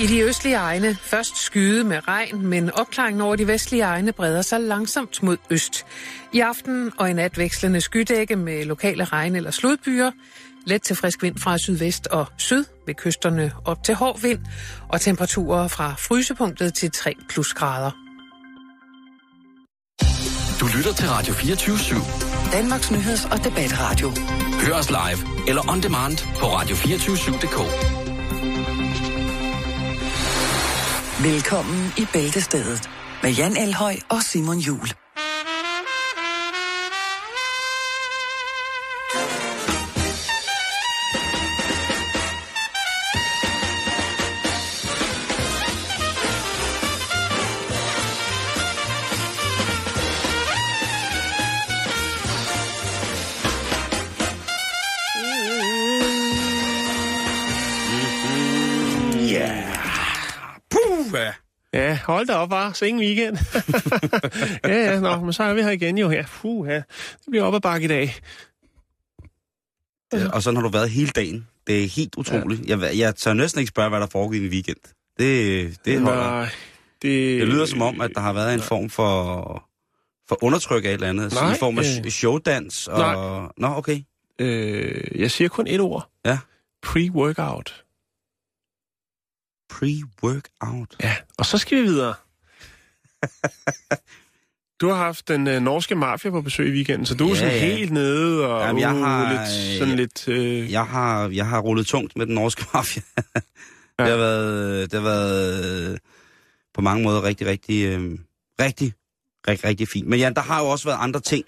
I de østlige egne først skyde med regn, men opklaringen over de vestlige egne breder sig langsomt mod øst. I aften og i nat vekslende skydække med lokale regn- eller sludbyer. Let til frisk vind fra sydvest og syd ved kysterne op til hård vind og temperaturer fra frysepunktet til 3 plus grader. Du lytter til Radio 24 /7. Danmarks nyheds- og debatradio. Hør os live eller on demand på radio247.dk. Velkommen i Bæltestedet med Jan Elhøj og Simon Jul. Hold da op, var. Sing weekend. ja, ja, nå, men så er vi her igen jo. Ja, puh, ja. Det bliver op ad bakke i dag. Ja, og sådan har du været hele dagen. Det er helt utroligt. Ja. Jeg, jeg tør næsten ikke spørge, hvad der foregik i weekend. Det, det holder. Nej, det... Det lyder som om, at der har været en form for, for undertryk af et eller andet. Nej, I form af øh, showdans. Og... nej. Nå, okay. Øh, jeg siger kun et ord. Ja. Pre-workout. Pre-workout. Ja, og så skal vi videre. Du har haft den øh, norske mafia på besøg i weekenden, så du er Ja, sådan ja. helt nede og Jamen, jeg uh, har, lidt, øh, sådan lidt... Øh, Jeg har, jeg har rullet tungt med den norske mafia. Ja. Det har været, det har været øh, på mange måder rigtig, rigtig, øh, rigtig, rigtig, rigtig fint. Men ja, der har jo også været andre ting,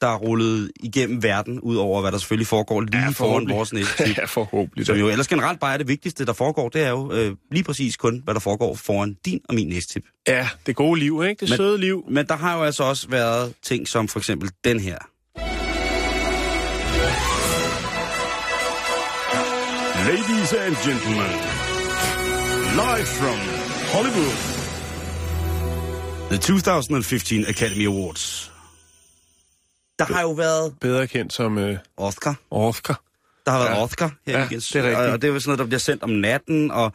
der er rullet igennem verden, ud over hvad der selvfølgelig foregår lige Ja, foran vores næse. ja, forhåbentlig. Som jo ellers generelt bare er det vigtigste, der foregår, det er jo øh, lige præcis kun, hvad der foregår foran din og min næstip. Ja, det gode liv, ikke? Det Men- søde liv. Men der har jo altså også været ting som for eksempel den her. Ladies and gentlemen, live from Hollywood, The 2015 Academy Awards. Der har jo været Bedre kendt som øh, Oscar. Oscar. Der har været Ja. Oscar her Ja, weekend. det er rigtigt. Og, og det er jo sådan noget, der bliver sendt om natten, og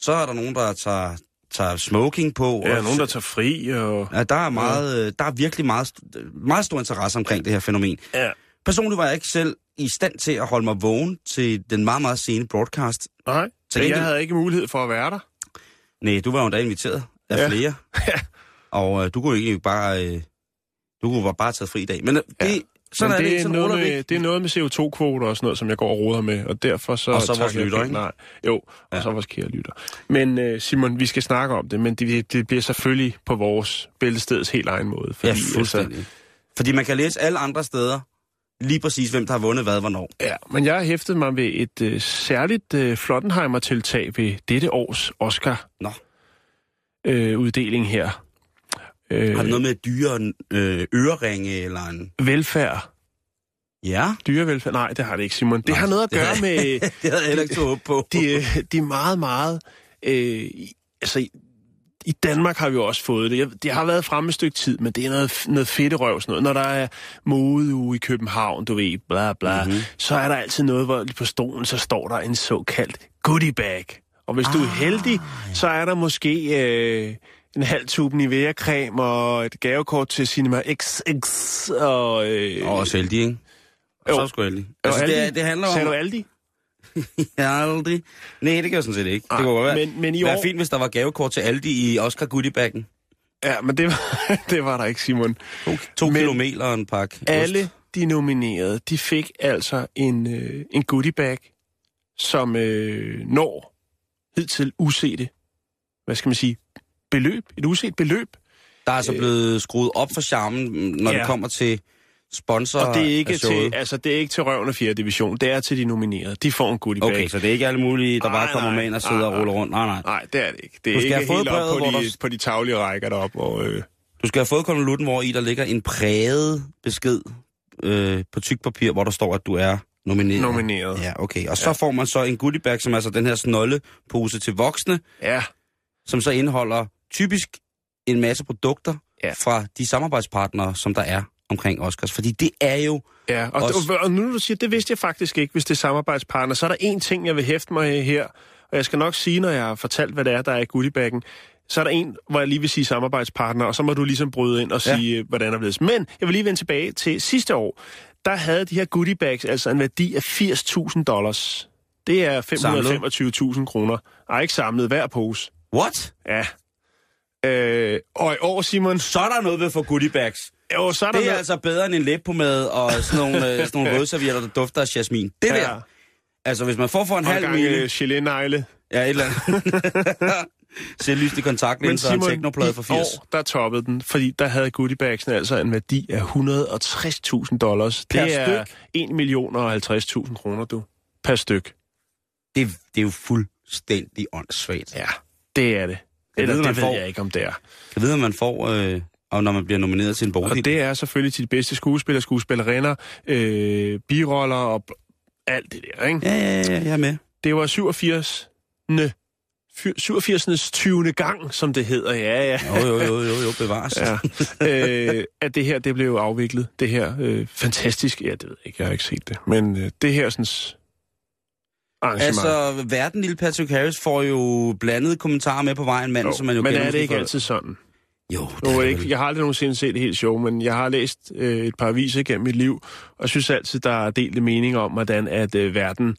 så er der nogen, der tager, tager smoking på. Ja, og, nogen, der tager fri, og... Ja, der er, meget, ja. der er virkelig meget, meget stor interesse omkring det her fænomen. Ja. Personligt var jeg ikke selv i stand til at holde mig vågen til den meget, meget sene broadcast. Nej, gengæld- jeg havde ikke mulighed for at være der. Nej, du var jo endda inviteret af Ja. flere. Ja. Og øh, du kunne ikke bare... Øh, du kunne bare bare tage fri i dag. Men øh, det, Ja. sådan Men er det, det, er sådan noget med, det er noget med CO2-kvoter og sådan noget, som jeg går og roder med, og derfor så... Og så vores lytter, ikke? Nej. Jo, og Ja. så vores kære lytter. Men øh, Simon, vi skal snakke om det, men det, det bliver selvfølgelig på vores bæltesteds helt egen måde. Ja, Fordi, fuldstændig. Fordi man kan læse alle andre steder, lige præcis hvem der har vundet hvad, hvornår. Ja, men jeg har hæftet mig ved et øh, særligt øh, Flottenheimer-tiltag ved dette års Oscar-uddeling Nå. øh, uddeling her. Øh, Har det noget med dyre øh, øreringe eller en... Velfærd. Ja, Dyrevelfærd? Nej, det har det ikke, Simon. Det Nej, har noget at det gøre havde- med... det havde jeg heller ikke tog på. de, øh, de er meget, meget... Øh, altså, i- Danmark har vi jo også fået det. Det har været fremme et stykke tid, men det er noget, noget fedte røv, sådan noget. Når der er modeuge i København, du ved, bla bla, Mhm. mm-hmm. så er der altid noget, hvor på stolen, så står der en såkaldt goodie bag. Og hvis ah, du er heldig, så er der måske øh, en halv tube Nivea-creme og et gavekort til Cinema XX og... Øh, Og også heldig, ikke? Jo. så er sgu heldig. Altså, Aldi. det, det handler om... Sagde du Aldi? Aldi? Nej, det kan jeg sådan set ikke. Nej, det kunne godt være, men- men i år- fint, hvis der var gavekort til Aldi i Oscar Goodiebaggen. Ja, men det var, det var der ikke, Simon. To, to Men- kilo mel og en pakke ost. Alle de nominerede, de fik altså en, øh, en goodie bag, som øh, når hidtil usete, hvad skal man sige, beløb, et uset beløb. Der er altså blevet skruet op for charmen, når Ja. det kommer til sponsor Og det er ikke til, altså det er ikke til røven af 4. division, det er til de nominerede. De får en goodie bag. Okay, så det er ikke alle mulige, der Nej, bare kommer nej, med ind og sidder nej, og ruller rundt. Nej, nej. Nej, det er det ikke. Det er Du skal ikke helt op brevet, på hvor de, der- på de taglige rækker deroppe. Og, øh, Du skal have fået konvolutten, hvor i der ligger en præget besked øh, på tyk papir, hvor der står, at du er nomineret. nomineret. Ja, okay. Og så får man så en goodiebag, som er altså den her snoldepose til voksne, Ja, som så indeholder typisk en masse produkter Ja. fra de samarbejdspartnere, som der er omkring Oscars. Fordi det er jo... Ja, og, Også- og, og nu du siger, det vidste jeg faktisk ikke, hvis det er samarbejdspartner, så er der en ting, jeg vil hæfte mig her, og jeg skal nok sige, når jeg har fortalt, hvad det er, der er i goodiebaggen, så er der en, hvor jeg lige vil sige samarbejdspartner, og så må du ligesom bryde ind og sige, ja. hvordan er det. Men jeg vil lige vende tilbage til sidste år. Der havde de her goodiebags altså en værdi af 80.000 dollars. Det er 525.000 kroner. Ej, ikke samlet hver pose. What? Ja. Øh, og i år, Simon, Så er der noget ved få goodie bags. jo, så er der Det er noget- altså bedre end en læbpomade og sådan nogle, øh, sådan nogle vådservietter, der dufter af jasmin. Det der. Altså, hvis man får for en Og en halv gang mile... øh, gelé-negle. Ja, et eller andet. Selvlyst i kontaktlinser og en teknoplade for 80. år, der toppede den, fordi der havde goodiebagsen altså en værdi af 160.000 dollars. Per det er styk? 1 million og 50.000 kroner, du. Per styk. Det, det er jo fuldstændig åndssvagt. Ja, det er det. Eller ved, det ved får- jeg ikke, om det er. Jeg ved, at man får, øh, og når man bliver nomineret til en Og bordel. det er selvfølgelig til de bedste skuespillere, skuespillerinder, øh, biroller og alt det der, ikke? Ja, ja, ja, jeg er med. Det var 87. 87. 20. gang, som det hedder. Ja, ja. Jo, jo, jo, jo, jo bevares. ja. øh, at det her, det blev afviklet. Det her øh, fantastisk, ja, det ved jeg ikke, jeg har ikke set det. Men øh, det her sådan. Altså, verden, lille Patrick Harris, får jo blandede kommentarer med på vejen, manden, jo, som man jo men er det ikke fra- altid sådan? Jo, det er er ikke, jeg har aldrig nogensinde set det helt show, men jeg har læst øh, et par aviser gennem mit liv, og synes altid, der er delte meninger om, hvordan at øh, verden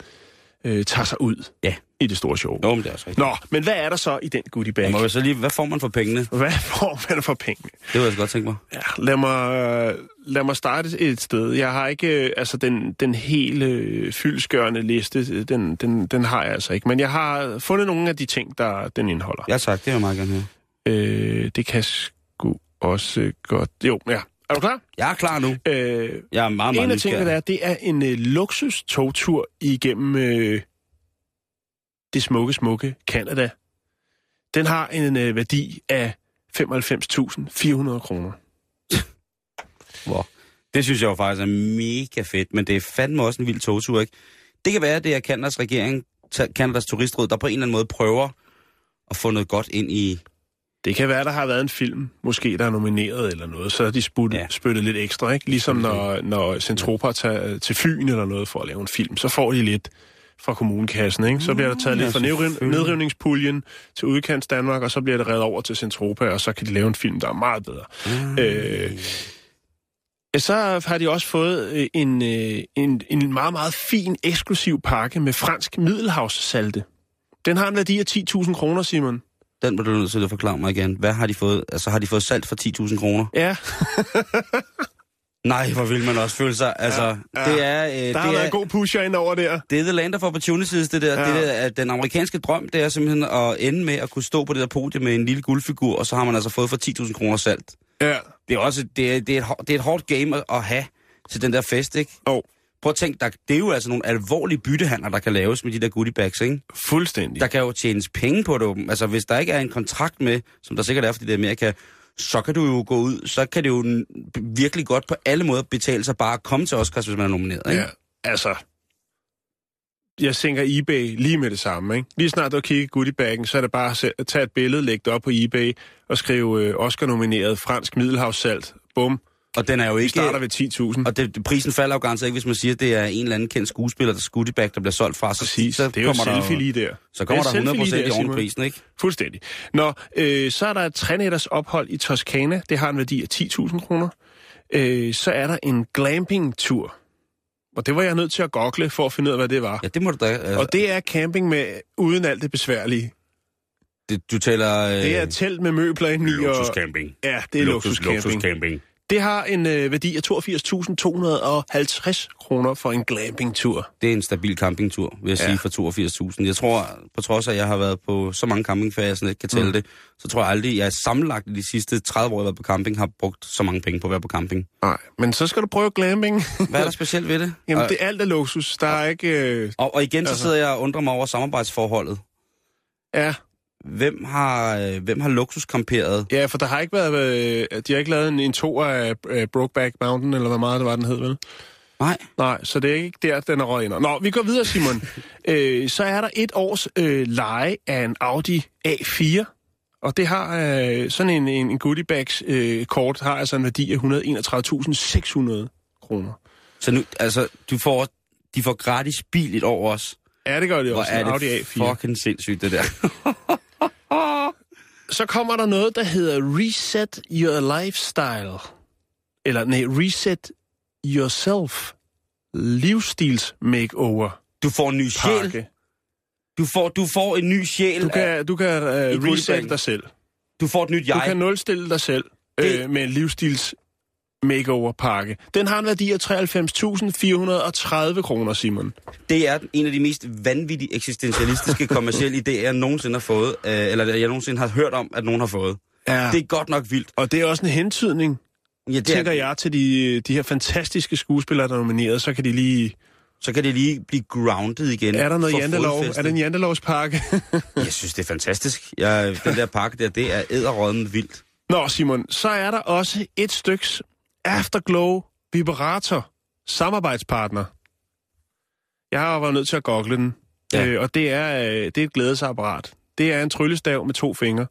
øh, tager sig ud Ja. I det store show. Jo, men det er også rigtigt. Nå, men hvad er der så i den goodie bag? Jeg må jo så lige, hvad får man for pengene? Hvad får man for penge? Det vil jeg så godt tænke mig. Ja, lad mig, lad mig starte et sted. Jeg har ikke, øh, altså den, den hele øh, fyldskørende liste, øh, den, den, den har jeg altså ikke. Men jeg har fundet nogle af de ting, der den indeholder. Ja tak, det vil jeg meget gerne høre. Øh, det kan sgu også godt... Jo, ja. Er du klar? Jeg er klar nu. Øh, Jeg er meget, meget en af tingene, der er, det er en øh, luksus togtur igennem øh, det smukke, smukke Canada. Den har en øh, værdi af 95.400 kroner. Hvor? Det synes jeg jo faktisk er mega fedt, men det er fandme også en vild togtur, ikke? Det kan være, at det er Kanadas regering, Kanadas turistråd, der på en eller anden måde prøver at få noget godt ind i... Det kan være, der har været en film, måske der er nomineret eller noget, så har de Ja. ja. spyttet lidt ekstra, ikke? Ligesom når, når Centropa tager til Fyn eller noget for at lave en film, så får de lidt fra kommunekassen, ikke? Så bliver der taget ja, lidt fra nedriv- nedrivningspuljen til udkants Danmark, og så bliver det reddet over til Centropa, og så kan de lave en film, der er meget bedre. Øh, så har de også fået øh, en, øh, en, en meget, meget fin, eksklusiv pakke med fransk middelhavssalte. Den har en værdi af 10.000 kroner, Simon. Den må du nødt til at forklare mig igen. Hvad har de fået? Altså, har de fået salt for 10.000 kroner? Ja, Nej, hvor vil man også føle sig. Altså, ja, ja. det er... Øh, der det har er, været en god pusher ind over der. Det er the land of opportunities, det der. Ja. Det der at den amerikanske drøm, det er simpelthen at ende med at kunne stå på det der podium med en lille guldfigur, og så har man altså fået for 10.000 kroner salt. Ja. Det er også det er, det er, et, det er et hårdt game at, at have til den der fest, ikke? Og Prøv at tænke, der, det er jo altså nogle alvorlige byttehandler, der kan laves med de der goodie bags, ikke? fuldstændig. Der kan jo tjenes penge på det. Altså, hvis der ikke er en kontrakt med, som der sikkert er, fordi det er Amerika, så kan du jo gå ud, så kan det jo virkelig godt på alle måder betale sig bare at komme til Oscars, hvis man er nomineret, ikke? Ja, altså... Jeg tænker eBay lige med det samme, ikke? Lige snart du har kigget goodiebaggen, så er det bare at at tage et billede, lægge det op på eBay og skrive øh, Oscar-nomineret fransk middelhavssalt. Bum. Og den er jo Vi ikke... starter ved 10.000. Og det, prisen falder jo garanteret ikke, hvis man siger, at det er en eller anden kendt skuespiller, der goodie bag, der bliver solgt fra. Så, Præcis. så det er jo kommer der, selfie lige der. Så kommer er der 100% selfie lige i der, oven Simon. prisen, ikke? Fuldstændig. Nå, øh, så er der et trænætters ophold i Toskana. Det har en værdi af 10.000 kroner. Øh, så er der en glamping-tur. Og det var jeg nødt til at gogle for at finde ud af, hvad det var. Ja, det må du da... Altså, Og det er camping med uden alt det besværlige. det, du taler... Øh, Det er et telt med møbler indeni. Og, luksuscamping. ja, det er luksuscamping. luksuscamping. Det har en øh, værdi af 82.250 kroner for en glamping-tur. Det er en stabil campingtur, vil jeg Ja. sige, for 82.000. Jeg tror, på trods af, at jeg har været på så mange campingferier, jeg sådan ikke kan tælle Mm. det, så tror jeg aldrig, jeg sammenlagt de sidste 30 år, jeg har været på camping, har brugt så mange penge på at være på camping. Nej, men så skal du prøve glamping. Hvad er der specielt ved det? Jamen, og, det er alt er luksus. Der er ikke... Øh, og, og igen, så altså- sidder jeg og undrer mig over samarbejdsforholdet. ja, Hvem har, øh, hvem har luksuskamperet? ja, for der har ikke været... Øh, de har ikke lavet en, en to af øh, Brokeback Mountain, eller hvad meget det var, den hed, vel? Nej. Nej, så det er ikke der, den er røget ind. Nå, vi går videre, Simon. øh, så er der et års øh, leje af en Audi A4, og det har øh, sådan en, en, en goodiebags øh, kort, har altså en værdi af 131.600 kroner. Så nu, altså, du får, de får gratis bil et år også. Ja, det gør det Hvor også. er en det Audi A4. fucking sindssygt, det der. Så kommer der noget, der hedder Reset Your Lifestyle. Eller nej, Reset Yourself Livsstils Makeover Du får en ny sjæl. pakke. Du får, du får en ny sjæl. Du kan, du kan uh, reset dig selv. Du får et nyt Du jeg. kan nulstille dig selv Det- øh, med en livsstils makeover pakke. Den har en værdi af 93.430 kroner, Simon. Det er en af de mest vanvittige eksistentialistiske kommercielle idéer, jeg nogensinde har fået. Øh, eller jeg nogensinde har hørt om, at nogen har fået. Ja. Det er godt nok vildt. Og det er også en hentydning, Ja, det tænker er, jeg, til de, de her fantastiske skuespillere, der er nomineret. Så kan de lige... Så kan det lige blive grounded igen. Er der noget jantelov? Er det en jantelovspakke? Jeg synes, det er fantastisk. Jeg, den der pakke der, det er æderrådden vildt. Nå, Simon, så er der også et styks Afterglow Vibrator samarbejdspartner. Jeg har været nødt til at google den, Ja. øh, og det er, øh, det er et glædesapparat. Det er en tryllestav med to fingre,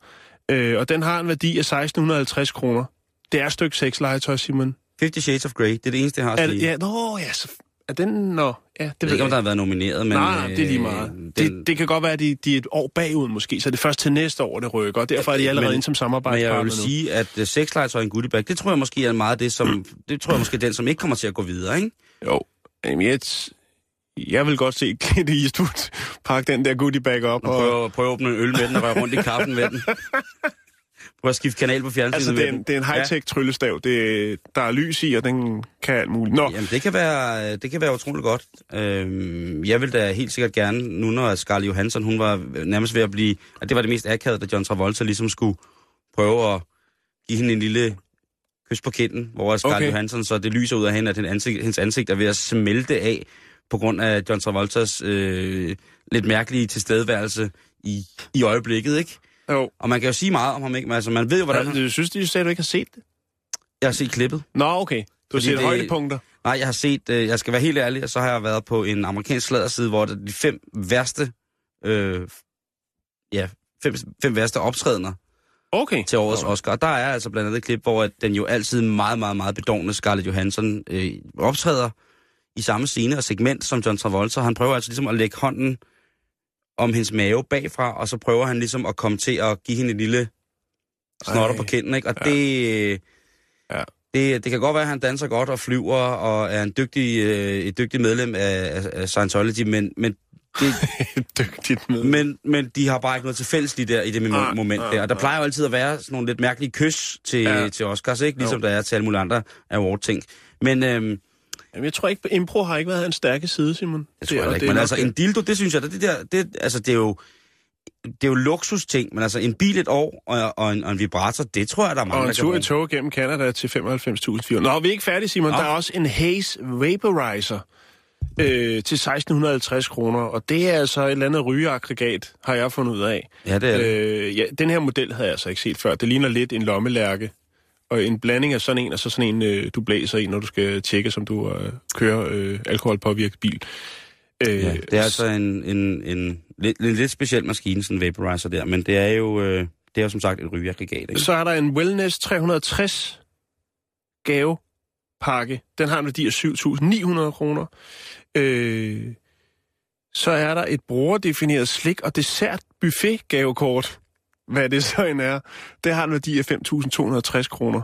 øh, og den har en værdi af 1650 kroner. Det er et stykke sexlegetøj, Simon. Fifty Shades of Grey, det er det eneste, jeg har at ja, nå, ja, så, er den... Nå, ja, det jeg ved ikke, om jeg der har været nomineret, men... Nej, nej, det er lige øh, meget. Den, Det, det kan godt være, at de, de er et år bagud måske, så det er først til næste år, det rykker, og derfor er de allerede Men- inde som men samarbejdspartner jeg vil nu. sige, at uh, sexlegetøj og en goodiebag, det tror jeg måske er meget det, som... Det tror jeg måske er den, som ikke kommer til at gå videre, ikke? Jo, Jamen, jeg, jeg vil godt se Clint Eastwood pakke den der goodie bag op. Og Og, prøve, prøve at åbne en øl med den og røre rundt i kaffen med den. Prøv at skifte kanal på fjernsynet altså, det er, en, det er en high-tech tryllestav. Det, der er lys i, og den kan alt muligt. Nå, Jamen, det kan være, det kan være utroligt godt. Øhm, jeg vil da helt sikkert gerne, nu når Scarlett Johansson, hun var nærmest ved at blive... At det var det mest akavede, da John Travolta ligesom skulle prøve at give hende en lille kys på kinden, hvor Scarlett. Okay. Johansson, så det lyser ud af hende, at hendes ansigt, hendes ansigt er ved at smelte af, på grund af John Travoltas øh, lidt mærkelige tilstedeværelse i, i øjeblikket, ikke? Jo. Og man kan jo sige meget om ham, ikke? Men altså, man ved jo, hvordan... Altså, du synes, de sagde, du ikke har set det? Jeg har set klippet. Nå, okay. Du har set det- højdepunkter. Nej, jeg har set, øh, jeg skal være helt ærlig, og så har jeg været på en amerikansk sladderside, hvor det er de fem værste, øh, ja, fem, fem værste optrædener Okay. til årets Oscar. Og der er altså blandt andet et klip, hvor at den jo altid meget, meget, meget bedårende Scarlett Johansson øh, optræder i samme scene og segment som John Travolta. Han prøver altså ligesom at lægge hånden om hendes mave bagfra, og så prøver han ligesom at komme til at give hende en lille snotter Ej. på kinden, ikke? Og Ja. det... Ja. Det, det kan godt være, at han danser godt og flyver og er en dygtig, øh, et dygtigt medlem af, af, Scientology, men, men, det, Dygtigt med. men, men de har bare ikke noget til fælles lige der i det Nej, moment nej, der. Og der nej. plejer jo altid at være sådan nogle lidt mærkelige kys til. Ja. til Oscars, ikke? Ligesom Jo. der er til alle mulige andre award-ting. Men øhm, Jamen, jeg tror ikke, impro har ikke været hans stærke side, Simon. jeg tror heller og ikke, er men altså det. en dildo, det synes jeg, det, det der, det, altså det er jo, det er jo luksusting, men altså en bil et år og, og, en, og en vibrator, det tror jeg, der er mange, Og en tur i tog gennem Canada til 95.400. Nå, vi er ikke færdige, Simon. Nå. Der er også en Haze Vaporizer øh, til 1650 kroner. Og det er altså et eller andet rygeaggregat, har jeg fundet ud af. Ja, det er det. Øh, ja, den her model havde jeg altså ikke set før. Det ligner lidt en lommelærke. Og en blanding af sådan en, og så sådan en, øh, du blæser i, når du skal tjekke, som du øh, kører øh, alkoholpåvirket bil. Øh, Ja, det er altså en, en, en, lidt, en lidt speciel maskine, sådan en vaporizer der, men det er jo, øh, det er jo som sagt et rygeaggregat, ikke? Så er der en Wellness 360 gavepakke. Den har en værdi af 7.900 kroner. Øh, så er der et brugerdefineret slik- og dessert buffet gavekort. Hvad det så end er. Det har en værdi af 5.260 kroner.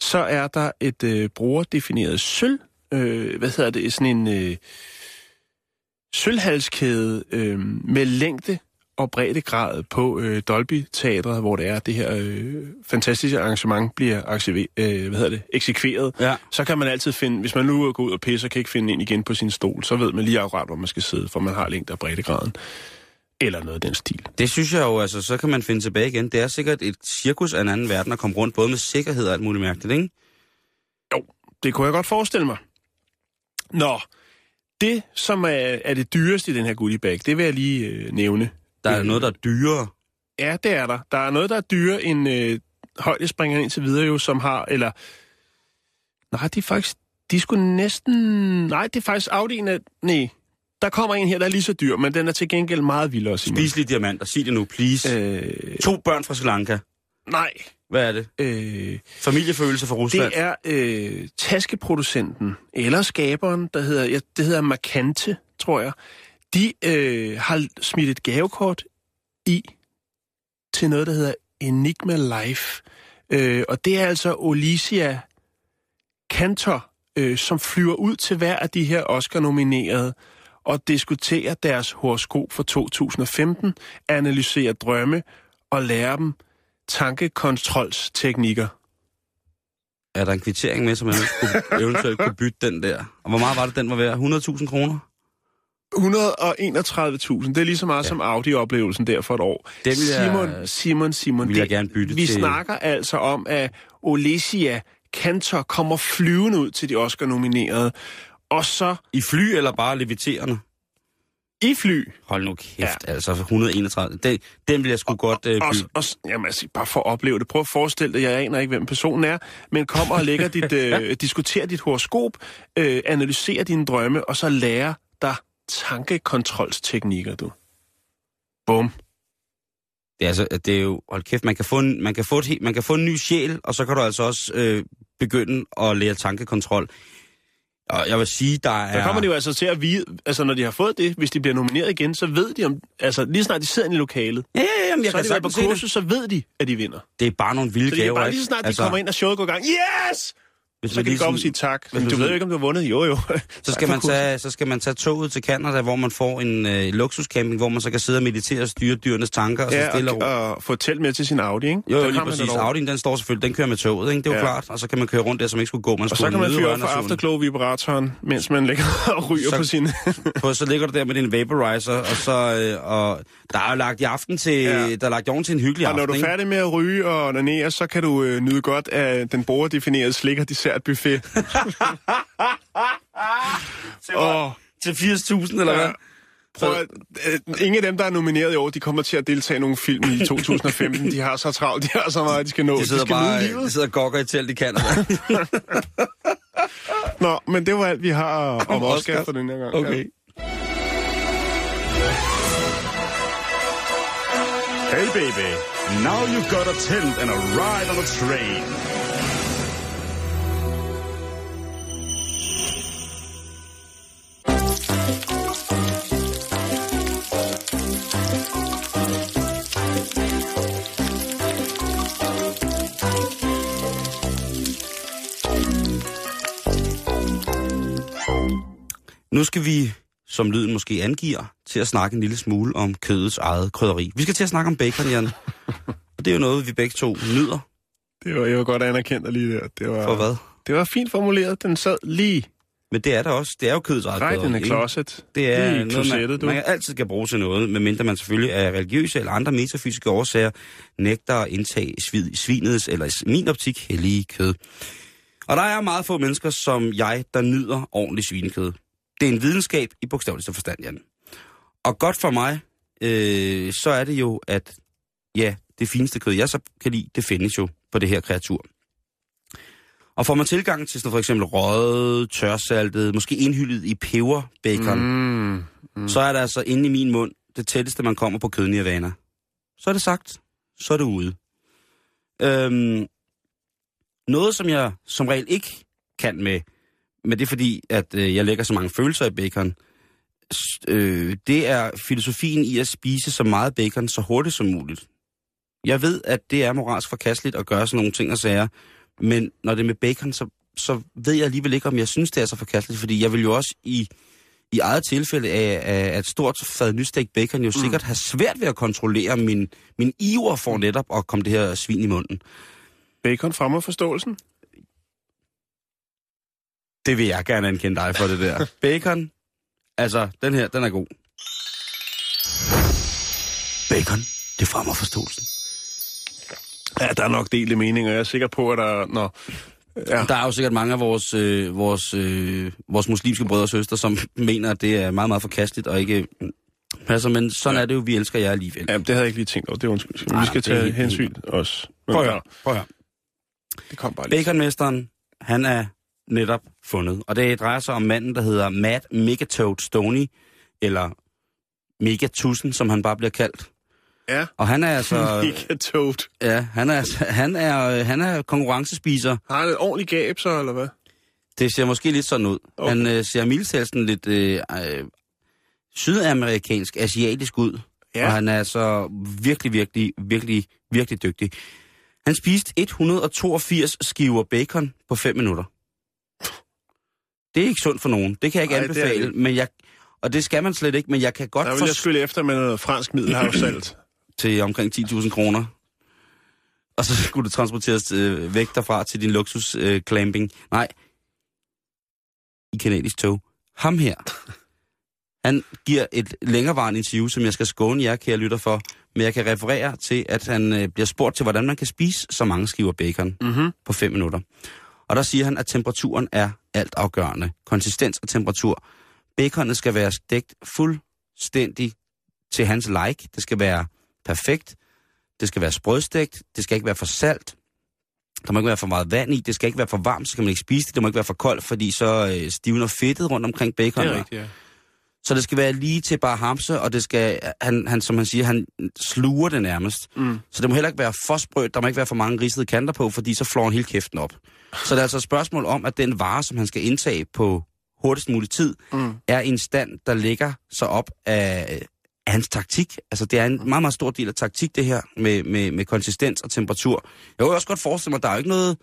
Så er der et øh, brugerdefineret sølv. Øh, hvad hedder det? Sådan en øh, sølvhalskæde øh, med længde og breddegrad på øh, Dolby Teatret, hvor det er, det her øh, fantastiske arrangement bliver aktiver, øh, hvad hedder det, eksekveret. Ja. Så kan man altid finde, hvis man nu går ud og pisser, kan ikke finde ind igen på sin stol, så ved man lige akkurat, hvor man skal sidde, for man har længde og breddegraden. Eller noget af den stil. Det synes jeg jo, altså, så kan man finde tilbage igen. Det er sikkert et cirkus af en anden verden at komme rundt, både med sikkerhed og alt muligt mærkeligt, ikke? Det kunne jeg godt forestille mig. Nå, det som er, er det dyreste i den her goodie bag, det vil jeg lige øh, nævne. Der er Øh, noget, der er dyrere. Ja, det er der. Der er noget, der er dyrere end øh, højdespringeren indtil videre jo, som har, eller... Nej, de er faktisk... De skulle næsten... Nej, det er faktisk Audi'en af... Nej, der kommer en her, der er lige så dyr, men den er til gengæld meget vildere, Simon. Spiselige diamanter. Sig det nu, please. Øh, To børn fra Sri Lanka. nej, Hvad er det? øh, Familiefølelse fra Rusland. det er øh, taskeproducenten, eller skaberen, der hedder, ja, det hedder Markante, tror jeg. de øh, har smidt et gavekort i til noget, der hedder Enigma Life. Øh, og det er altså Olicia Kantor, øh, som flyver ud til hver af de her Oscar-nominerede og diskuterer deres horoskop for 2015, analyserer drømme og lærer dem tankekontrolsteknikker. Er der en kvittering med, som man skulle, eventuelt kunne bytte den der? Og hvor meget var det, den var værd? 100.000 kroner? 131.000, det er lige så meget ja. som Audi-oplevelsen der for et år. Det vil jeg- Simon, Simon, Simon. vil jeg det- gerne bytte Vi til- snakker altså om, at Olesia Kantor kommer flyvende ud til de Oscar-nominerede, og så I fly eller bare leviterende? i fly, Hold nu kæft, ja. altså 131. Den, den vil jeg sgu godt øh, og, bytte. og, jamen, altså, bare for at opleve det. Prøv at forestille dig, jeg aner ikke, hvem personen er, men kommer og lægger dit, øh, diskuterer dit horoskop, øh, analyserer dine drømme, og så lærer dig tankekontrolsteknikker, du. Bum. Det er, altså, det er jo, hold kæft, man kan, få en, man, kan få et, man kan få en ny sjæl, og så kan du altså også øh, begynde at lære tankekontrol. Og jeg vil sige, der er... Der kommer de jo altså til at vide, altså når de har fået det, hvis de bliver nomineret igen, så ved de om, altså lige snart de sidder i lokalet, Ja, ja, ja, jamen, jeg så er kan de været på kursus, så ved de, at de vinder. Det er bare nogle vilde Så er gaver, bare lige så snart de altså, kommer ind, og showet går i gang. Yes! Hvis Så man kan de lige komme og sådan- sige tak. Men man du ved jo ikke, om du har vundet. Jo, jo. Så skal, man tage, så skal man tage toget til Canada, hvor man får en øh, luksuscamping, hvor man så kan sidde og meditere og styre dyrenes tanker, og så stille og, og, og få telt med til sin Audi, ikke? Jo, jo, lige præcis. Audi'en, den står selvfølgelig, den kører med toget, ikke? Det er jo Ja. klart. Og så kan man køre rundt der, som ikke skulle gå. Man Og så skulle kan man fyre for afterglow-vibratoren, mens man ligger og ryger Så- på sin... På, så ligger du der med din vaporizer, og så... Øh, og der er jo lagt i aften til... Ja. Der er lagt i til en hyggelig og når aften, du er færdig med at ryge og onanere, så kan du øh, nyde godt af den borgerdefinerede slikker dessert buffet. og Til 80.000, eller Ja. hvad? prøv at, øh, ingen af dem, der er nomineret i år, de kommer til at deltage i nogle film i 2015. De har så travlt, de har så meget, de skal nå. De sidder skal bare livet. de sidder og gokker i telt i Canada. Nå, men det var alt, vi har om Oscar Oscar. for den her gang. Okay. Hey baby, now you got a tent and a ride on a train. Nu skal vi, som lyden måske angiver, til at snakke en lille smule om kødets eget krydderi. Vi skal til at snakke om bacon, Jan. Og det er jo noget, vi begge to nyder. Det var, var godt anerkendt lige der. Det var, For hvad? Det var fint formuleret. Den sad lige Men det er der også. Det er jo kødets eget right in the ikke? closet. Det er Lige i noget, man, du. man altid skal bruge til noget, medmindre man selvfølgelig af religiøse eller andre metafysiske årsager nægter at indtage svid- svinets, eller i min optik, hellige kød. Og der er meget få mennesker som jeg, der nyder ordentlig svinekød. Det er en videnskab i bogstaveligste forstand, Jan. Og godt for mig, øh, så er det jo, at ja, det fineste kød, jeg så kan lide, det findes jo på det her kreatur. Og får man tilgang til sådan for eksempel røget, tørsaltet, måske indhyldet i peberbacon, mm. Mm. så er det altså inde i min mund det tætteste, man kommer på kødnirvana. Så er det sagt, så er det ude. Øhm, noget, som jeg som regel ikke kan med, men det er fordi, at øh, jeg lægger så mange følelser i bacon, s- øh, det er filosofien i at spise så meget bacon så hurtigt som muligt. Jeg ved, at det er moralsk forkasteligt at gøre sådan nogle ting og sager, men når det er med bacon, så, så ved jeg alligevel ikke, om jeg synes, det er så forkasteligt, fordi jeg vil jo også i, i eget tilfælde af, af et stort fad nystegt bacon jo sikkert have svært ved at kontrollere min, min iver for netop at komme det her svin i munden. Bacon fremmer forståelsen. Det vil jeg gerne ankende dig for det der. Bacon, altså, den her, den er god. Bacon, det fremmer forståelsen. Ja, der er nok delte meninger. Jeg er sikker på, at der... Når, ja. Der er jo sikkert mange af vores, øh, vores, øh, vores muslimske brødre og søstre, som mener, at det er meget, meget forkasteligt og ikke passer, men sådan ja. er det jo, vi elsker jer alligevel. ja, det havde jeg ikke lige tænkt over. Det er undskyld. Nej, Vi skal tage helt- hensyn også. Men Prøv at høre, prøv at høre. Det kom bare lige. Baconmesteren, han er netop fundet. Og det drejer sig om manden, der hedder Matt Megatoad Stoney, eller Megatusen, som han bare bliver kaldt. Ja. Og han er altså... Mega toad. ja, han er, altså- han er, øh, han er konkurrencespiser. Har han et ordentligt gab så, eller hvad? Det ser måske lidt sådan ud. Okay. Han øh, ser mildtalt sådan lidt... Øh, øh, sydamerikansk, asiatisk ud. Ja. Og han er så virkelig, virkelig, virkelig, virkelig dygtig. Han spiste 182 skiver bacon på 5 minutter. Det er ikke sundt for nogen. Det kan jeg ikke er anbefale, det men jeg, og det skal man slet ikke, men jeg kan godt Der vil for, jeg skylle efter med noget fransk middelhavssalt. til omkring 10.000 kroner. Og så skulle det transporteres øh, væk derfra til din luksus øh, clamping. Nej, i kanadisk tog. Ham her, han giver et længerevarende interview, som jeg skal skåne jer, kære lytter for. Men jeg kan referere til, at han øh, bliver spurgt til, hvordan man kan spise så mange skiver bacon mm-hmm. på 5 minutter. Og der siger han, at temperaturen er altafgørende. Konsistens og temperatur. Baconet skal være stegt fuldstændig til hans like. Det skal være perfekt. Det skal være sprødstegt. Det skal ikke være for salt. Der må ikke være for meget vand i. Det skal ikke være for varmt, så kan man ikke spise det. Det må ikke være for koldt, fordi så øh, stivner fedtet rundt omkring baconet. Det er rigtigt, ja. Så det skal være lige til bare hamse, og det skal, han, han, som han siger, han sluger det nærmest. Mm. Så det må heller ikke være for sprødt, der må ikke være for mange risede kanter på, fordi så flår han hele kæften op. Så det er altså et spørgsmål om, at den vare, som han skal indtage på hurtigst mulig tid, Mm. er en stand, der ligger sig op af, af hans taktik. Altså det er en meget, meget stor del af taktik, det her, med, med, med konsistens og temperatur. Jeg kan også godt forestille mig, at der er jo ikke noget...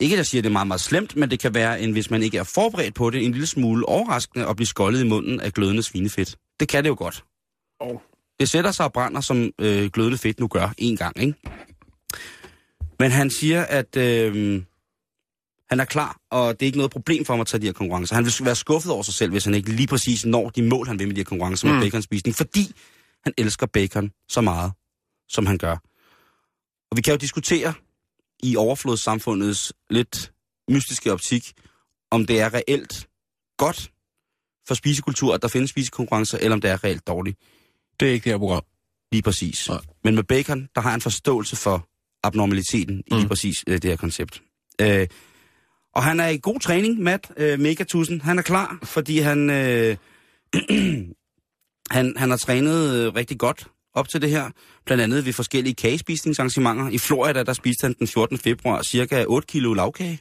Ikke at jeg siger, at det er meget, meget slemt, men det kan være, en, hvis man ikke er forberedt på det, en lille smule overraskende at blive skoldet i munden af glødende svinefedt. Det kan det jo godt. Oh. Det sætter sig og brænder, som øh, glødende fedt nu gør en gang, ikke? Men han siger, at øh, han er klar, og det er ikke noget problem for ham at tage de her konkurrencer. Han vil være skuffet over sig selv, hvis han ikke lige præcis når de mål, han vil med de her konkurrencer med Mm. baconspisning, fordi han elsker bacon så meget, som han gør. Og vi kan jo diskutere i overflodssamfundets lidt mystiske optik, om det er reelt godt for spisekultur, at der findes spisekonkurrencer, eller om det er reelt dårligt. Det er ikke det her program. Lige præcis. Nej. Men med bacon, der har en forståelse for abnormaliteten i lige Mm. præcis øh, det her koncept. Øh, og han er i god træning, Matt øh, Megatusen. Han er klar, fordi han, øh, han, han har trænet øh, rigtig godt op til det her. Blandt andet ved forskellige kagespisningsarrangementer. I Florida, der spiste han den 14. februar cirka 8 kilo lavkage.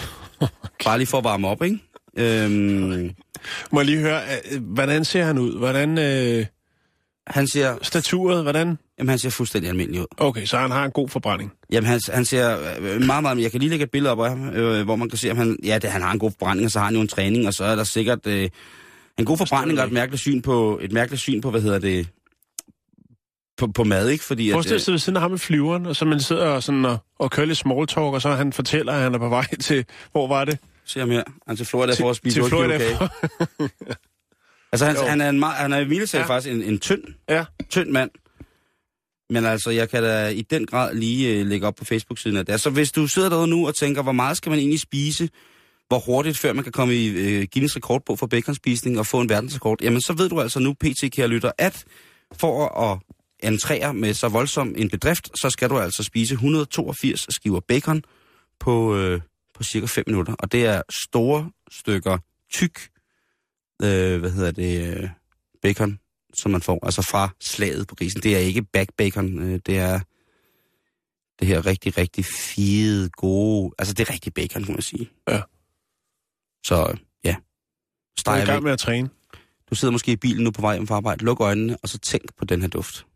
Bare lige for at varme op, ikke? Øhm, Må jeg lige høre, øh, hvordan ser han ud? Hvordan øh, han ser, staturet? Hvordan? jamen, han ser fuldstændig almindelig ud. Okay, så han har en god forbrænding. Jamen, han, han ser øh, meget, meget... Jeg kan lige lægge et billede op af ham, øh, hvor man kan se, at han, ja, det, han har en god forbrænding, og så har han jo en træning, og så er der sikkert øh, en god forbrænding og et mærkeligt syn på, et mærkeligt syn på hvad hedder det, på, på mad, ikke? Fordi Forestil dig at, at ved siden af ham i flyveren, og så man sidder og, sådan og, og kører lidt small talk, og så han fortæller, at han er på vej til... Hvor var det? øh, se ham her, han til Florida Til- for at spise til 8 kilo Florida for- Altså, han, Jo. han er en meget, han er i Ja. faktisk en, en tynd, Ja. tynd mand. Men altså, jeg kan da i den grad lige øh, lægge op på Facebook-siden af det. Så hvis du sidder derude nu og tænker, hvor meget skal man egentlig spise, hvor hurtigt før man kan komme i øh, Guinness rekordbog for baconspisning og få en verdensrekord, jamen så ved du altså nu, PT kære lytter, at for at entrere med så voldsom en bedrift, så skal du altså spise 182 skiver bacon på, øh, på cirka 5 minutter. Og det er store stykker tyk, øh, hvad hedder det, øh, bacon, som man får, altså fra slaget på grisen. Det er ikke back bacon, øh, det er det her rigtig, rigtig fede, gode, altså det er rigtig bacon, kan man sige. Ja. Så ja, Jeg er steg i gang med at træne. Du sidder måske i bilen nu på vej hjem fra arbejde. Luk øjnene, og så tænk på den her duft.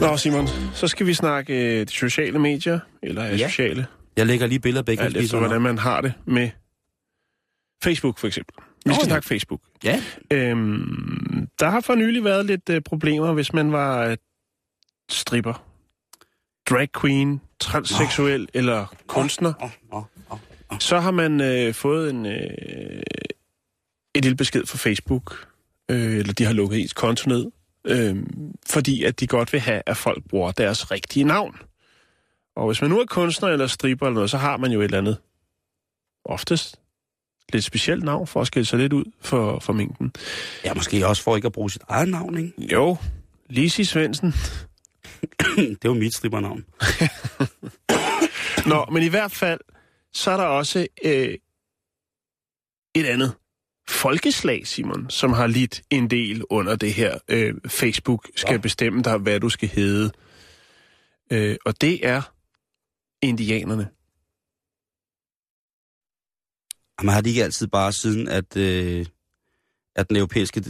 Nå, Simon, så skal vi snakke øh, de sociale medier, eller Ja. sociale, Jeg lægger lige billeder af alt efter hvordan man har det med Facebook for eksempel. Vi skal ja. snakke Facebook. Ja, Øhm, der har for nylig været lidt øh, problemer, hvis man var øh, stripper, drag queen, transseksuel oh. eller kunstner. Åh, åh, åh. Så har man øh, fået en, øh, et lille besked fra Facebook, øh, eller de har lukket ens konto ned, øh, fordi at de godt vil have, at folk bruger deres rigtige navn. Og hvis man nu er kunstner eller stripper eller noget, så har man jo et eller andet, oftest lidt specielt navn for at skille sig lidt ud for, for mængden. Ja, måske også for ikke at bruge sit eget navn, ikke? Jo, Lisi Svendsen. Det er jo mit strippernavn. Nå, men i hvert fald, så er der også øh, et andet folkeslag, Simon, som har lidt en del under det her. Øh, Facebook skal Ja. bestemme dig, hvad du skal hedde. Øh, og det er indianerne. Jamen har de ikke altid bare siden, at, øh, at den europæiske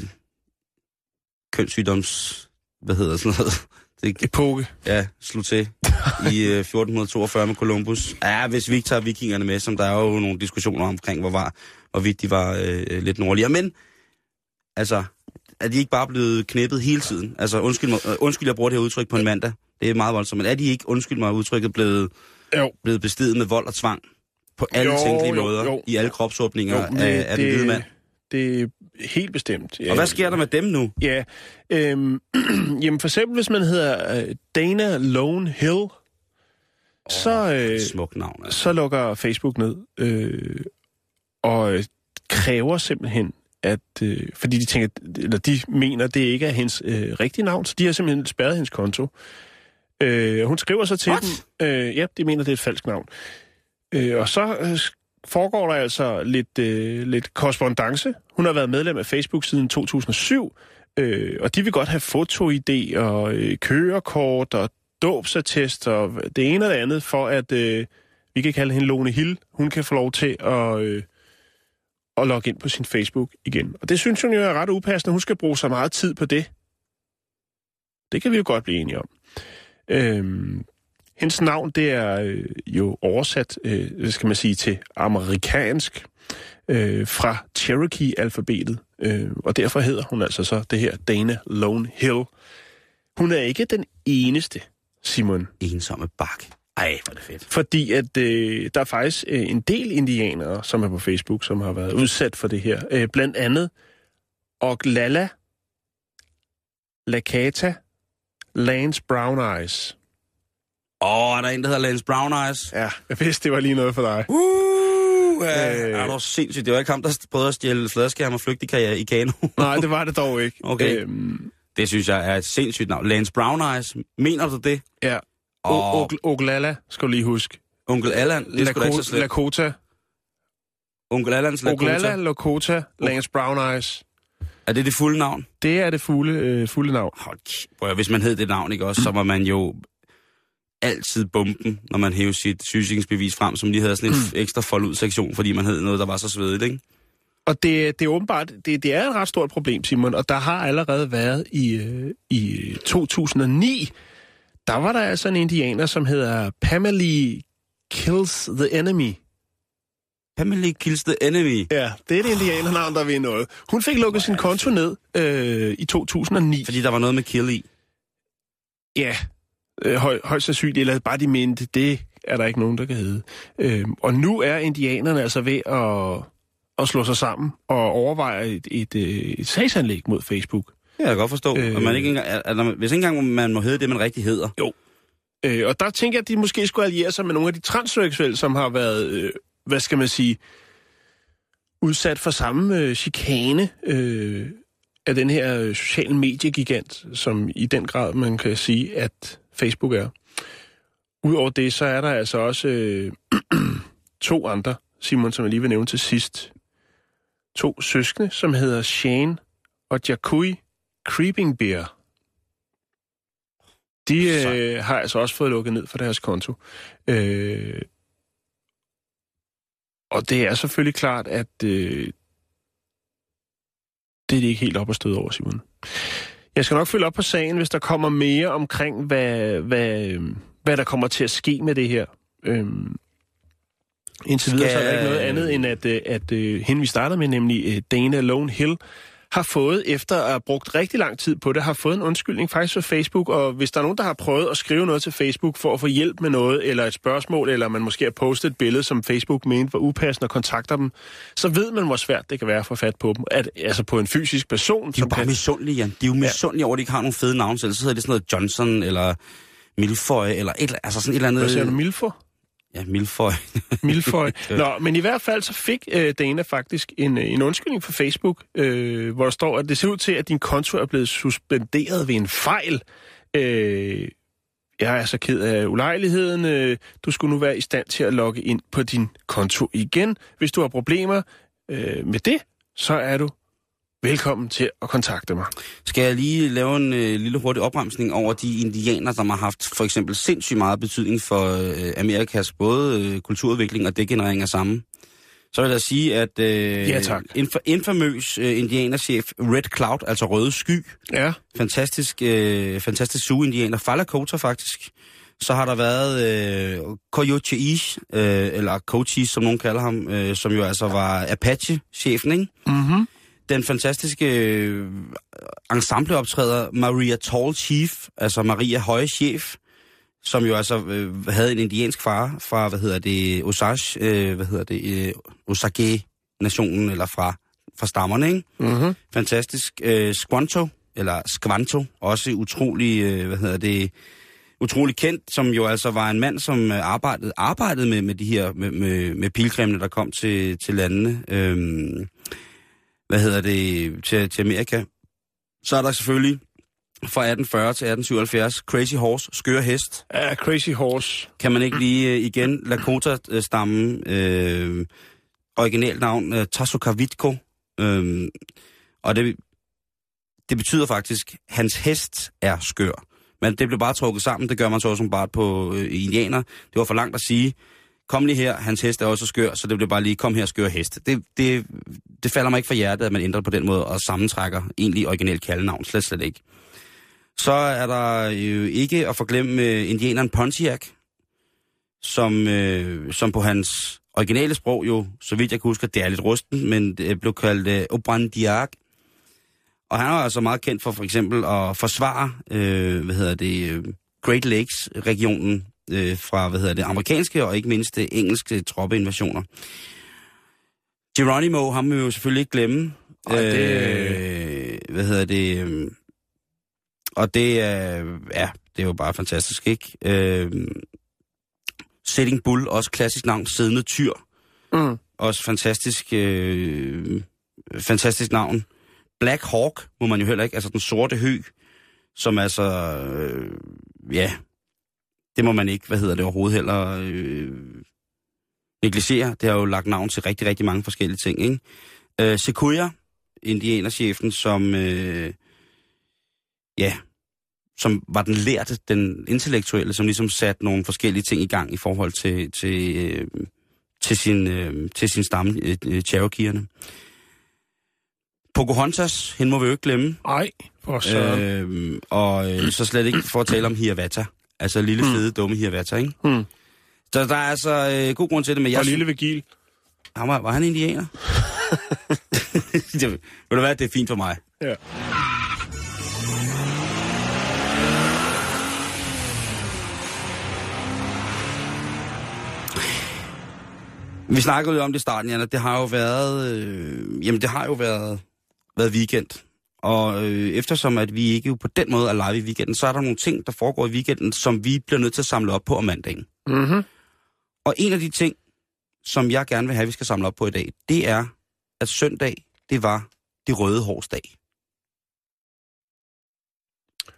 kønssygdoms... Hvad hedder sådan noget? Det, Epoke. ja, slog til i øh, 1442 med Columbus. Ja, hvis vi ikke tager vikingerne med, som der er jo nogle diskussioner omkring, hvor var, hvorvidt de var øh, lidt nordligere. Men, altså, er de ikke bare blevet knæppet hele tiden? Altså, undskyld, mig, øh, undskyld jeg bruger det her udtryk på en mandag. Det er meget voldsomt. Men er de ikke, undskyld mig, udtrykket blevet, Jo. blevet bestiget med vold og tvang? På alle Jo, tænkelige jo, måder? jo. I alle kropsåbninger Jo, af, af den hvide mand? Det er helt bestemt. Og hvad sker der med dem nu? Ja, øhm, jamen for eksempel hvis man hedder øh, Dana Lone Hill, oh, så, øh, Smuk navn, altså. så lukker Facebook ned øh, og øh, kræver simpelthen, at øh, fordi de tænker, eller de mener, det ikke er hendes øh, rigtige navn, så de har simpelthen spærret hendes konto. Øh, hun skriver så til What? dem, øh, ja, de mener, det er et falsk navn. Øh, og så øh, foregår der altså lidt, øh, lidt korrespondence. Hun har været medlem af Facebook siden 2007, øh, og de vil godt have foto-ID og øh, kørekort og dåbsattest og det ene og det andet, for at øh, vi kan kalde hende Lone Hill. Hun kan få lov til at, øh, at logge ind på sin Facebook igen. Og det synes hun jo er ret upassende. Hun skal bruge så meget tid på det. Det kan vi jo godt blive enige om. Øhm, hendes navn, det er øh, jo oversat, øh, skal man sige, til amerikansk øh, fra Cherokee-alfabetet. Øh, og derfor hedder hun altså så det her Dana Lone Hill. Hun er ikke den eneste, Simon. Ensomme bak. Ej, hvor er det fedt. Fordi at øh, der er faktisk øh, en del indianere, som er på Facebook, som har været udsat for det her. Øh, blandt andet Oglala, Lakata, Lance Brown Eyes. Åh, oh, er der en, der hedder Lance Brown Eyes? Ja, jeg vidste, det var lige noget for dig. Uh, ja. Øh. Er du sindssygt? Det var ikke ham, der prøvede at stjæle fladskærm og flygte i, i kano. Nej, det var det dog ikke. Okay. Øhm, det synes jeg er et sindssygt navn. Lance Brown Eyes. Mener du det? ja. Og Oglala, skal du lige huske. Onkel Allan, det da ikke så Lakota. Lakota, Onkel Allans Oglala, Lakota. Lakota, Lance Brown Eyes. Er det det fulde navn? Det er det fulde, øh, fulde navn. Hold Prøv hvis man hed det navn, ikke også, så var man jo altid bomben, når man hævde sit sygesikringsbevis frem, som lige havde sådan en ekstra fold sektion, fordi man hed noget, der var så svedigt, ikke? Og det, det er åbenbart, det, det er et ret stort problem, Simon, og der har allerede været i, øh, i 2009, der var der altså en indianer, som hedder Pamela Kills the Enemy. Family kills the enemy. Ja, det er et indianernavn, der ved noget. Hun fik lukket sin konto ned øh, i 2009. Fordi der var noget med kill i. Ja, øh, høj, højst sandsynligt, eller bare de mente, det er der ikke nogen, der kan hedde. Øh, og nu er indianerne altså ved at, at slå sig sammen og overveje et, et, øh, et sagsanlæg mod Facebook. Kan jeg godt forstå. Øh. Øh... Man ikke engang, der- hvis ikke engang man må hedde det, man rigtig hedder. Øh, og der tænker jeg, at de måske skulle alliere sig med nogle af de transseksuelle, som har været, øh, hvad skal man sige, udsat for samme øh, chikane øh, af den her øh, sociale mediegigant, som i den grad man kan sige, at Facebook er. Udover det, så er der altså også øh, to andre, Simon, som jeg lige vil nævne til sidst. To søskende, som hedder Shane og Jakui Creeping Bear. De øh, har altså også fået lukket ned for deres konto. Øh, og det er selvfølgelig klart, at øh, det er de ikke helt op at støde over, Simon. Jeg skal nok følge op på sagen, hvis der kommer mere omkring, hvad, hvad, hvad der kommer til at ske med det her. Øhm, indtil videre så er der ikke noget andet end, at, øh, at øh, hende vi starter med, nemlig øh, Dana Lone Hill, har fået, efter at have brugt rigtig lang tid på det, har fået en undskyldning faktisk fra Facebook, og hvis der er nogen, der har prøvet at skrive noget til Facebook for at få hjælp med noget, eller et spørgsmål, eller man måske har postet et billede, som Facebook mente var upassende og kontakter dem, så ved man, hvor svært det kan være at få fat på dem. At, altså på en fysisk person, De er jo bare kan... misundelige, Jan. De er jo misundelige over, at de ikke har nogen fede navne. Så hedder det sådan noget Johnson, eller Milfoy, eller et, altså sådan et eller andet... Hvad siger du, Milfor? Ja, Milfoy. Milfoy. Nå, men i hvert fald så fik øh, Dana faktisk en, øh, en undskyldning fra Facebook, øh, hvor der står, at det ser ud til, at din konto er blevet suspenderet ved en fejl. Øh, jeg er så ked af ulejligheden. Øh, du skulle nu være i stand til at logge ind på din konto igen. Hvis du har problemer øh, med det, så er du velkommen til at kontakte mig. Skal jeg lige lave en øh, lille hurtig opremsning over de indianer, som har haft for eksempel sindssygt meget betydning for øh, Amerikas både øh, kulturudvikling og degenerering af samme? Så vil jeg sige, at øh, Ja, tak. en, fa- en famøs øh, indianerchef, Red Cloud, altså Røde Sky, Ja. fantastisk, øh, fantastisk Sioux-indianer, Falakota faktisk. Så har der været øh, Coyote Ish, øh, eller Cochise, som nogen kalder ham, øh, som jo altså var Apache-chefen, ikke? Mm-hmm. Den fantastiske øh, ensembleoptræder Maria Tall Chief, altså Maria Høje Chef, som jo altså øh, havde en indiansk far fra, hvad hedder det, Osage, øh, hvad hedder det, øh, Osage-nationen, eller fra, fra stammerne, ikke? Mm-hmm. Fantastisk. Øh, Squanto, eller Squanto, også utrolig, øh, hvad hedder det, utrolig kendt, som jo altså var en mand, som øh, arbejdede, arbejdede med, med de her, med, med, med pilgrimene, der kom til, til landene, øhm, hvad hedder det, til, til Amerika. Så er der selvfølgelig fra 1840 til 1877 Crazy Horse, skøre hest. Ja, Crazy Horse. Kan man ikke lige øh, igen Lakota-stammen, øh, originalt navn, øh, Tasukavitko, øh, og det, det betyder faktisk, hans hest er skør. Men det blev bare trukket sammen, det gør man så også bare på øh, indianer. Det var for langt at sige, kom lige her, hans hest er også skør, så det blev bare lige, kom her, skør hest. Det, det, det falder mig ikke for hjertet, at man ændrer på den måde og sammentrækker egentlig originalt kaldenavn, slet slet ikke. Så er der jo ikke at forglemme øh, indianeren Pontiac, som, øh, som på hans originale sprog jo, så vidt jeg kan huske, det er lidt rusten, men det blev kaldt øh, Obrandiak. Og han var altså meget kendt for for eksempel at forsvare, øh, hvad hedder det, øh, Great Lakes-regionen øh, fra, hvad hedder det, amerikanske og ikke mindst det engelske troppeinvasioner. Geronimo, ham vil vi jo selvfølgelig ikke glemme. Det- Øh, hvad hedder det, øh, og det er, ja, det er jo bare fantastisk, ikke? Øh, Sitting Bull, også klassisk navn, siddende tyr. Mm. Også fantastisk, øh, fantastisk navn. Black Hawk må man jo heller ikke, altså den sorte hø, som altså, øh, ja, det må man ikke, hvad hedder det overhovedet heller, øh, negligere. Det har jo lagt navn til rigtig, rigtig mange forskellige ting, ikke? Øh, Sequoia, indianerchefen, som, øh, ja, som var den lærte, den intellektuelle, som ligesom satte nogle forskellige ting i gang i forhold til, til, øh, til, sin, øh, til sin stamme, øh, Cherokee'erne. Pocahontas, hende må vi jo ikke glemme. Ej, for så. Øh, og øh, så slet ikke for at tale om Hiawatha. Altså lille, fede, dumme Hiawatha, ikke? Hmm. Så der er altså øh, god grund til det, men jeg Og lille Vigil. han var, var han indianer? det, ved du hvad, det er fint for mig. Ja. Vi snakkede jo om det i starten, Janne. Det har jo været, øh, jamen det har jo været, været weekend. Og øh, eftersom at vi ikke jo på den måde er live i weekenden, så er der nogle ting, der foregår i weekenden, som vi bliver nødt til at samle op på om mandagen. Mm-hmm. Og en af de ting, som jeg gerne vil have, vi skal samle op på i dag, det er, at søndag, det var det røde hårsdag.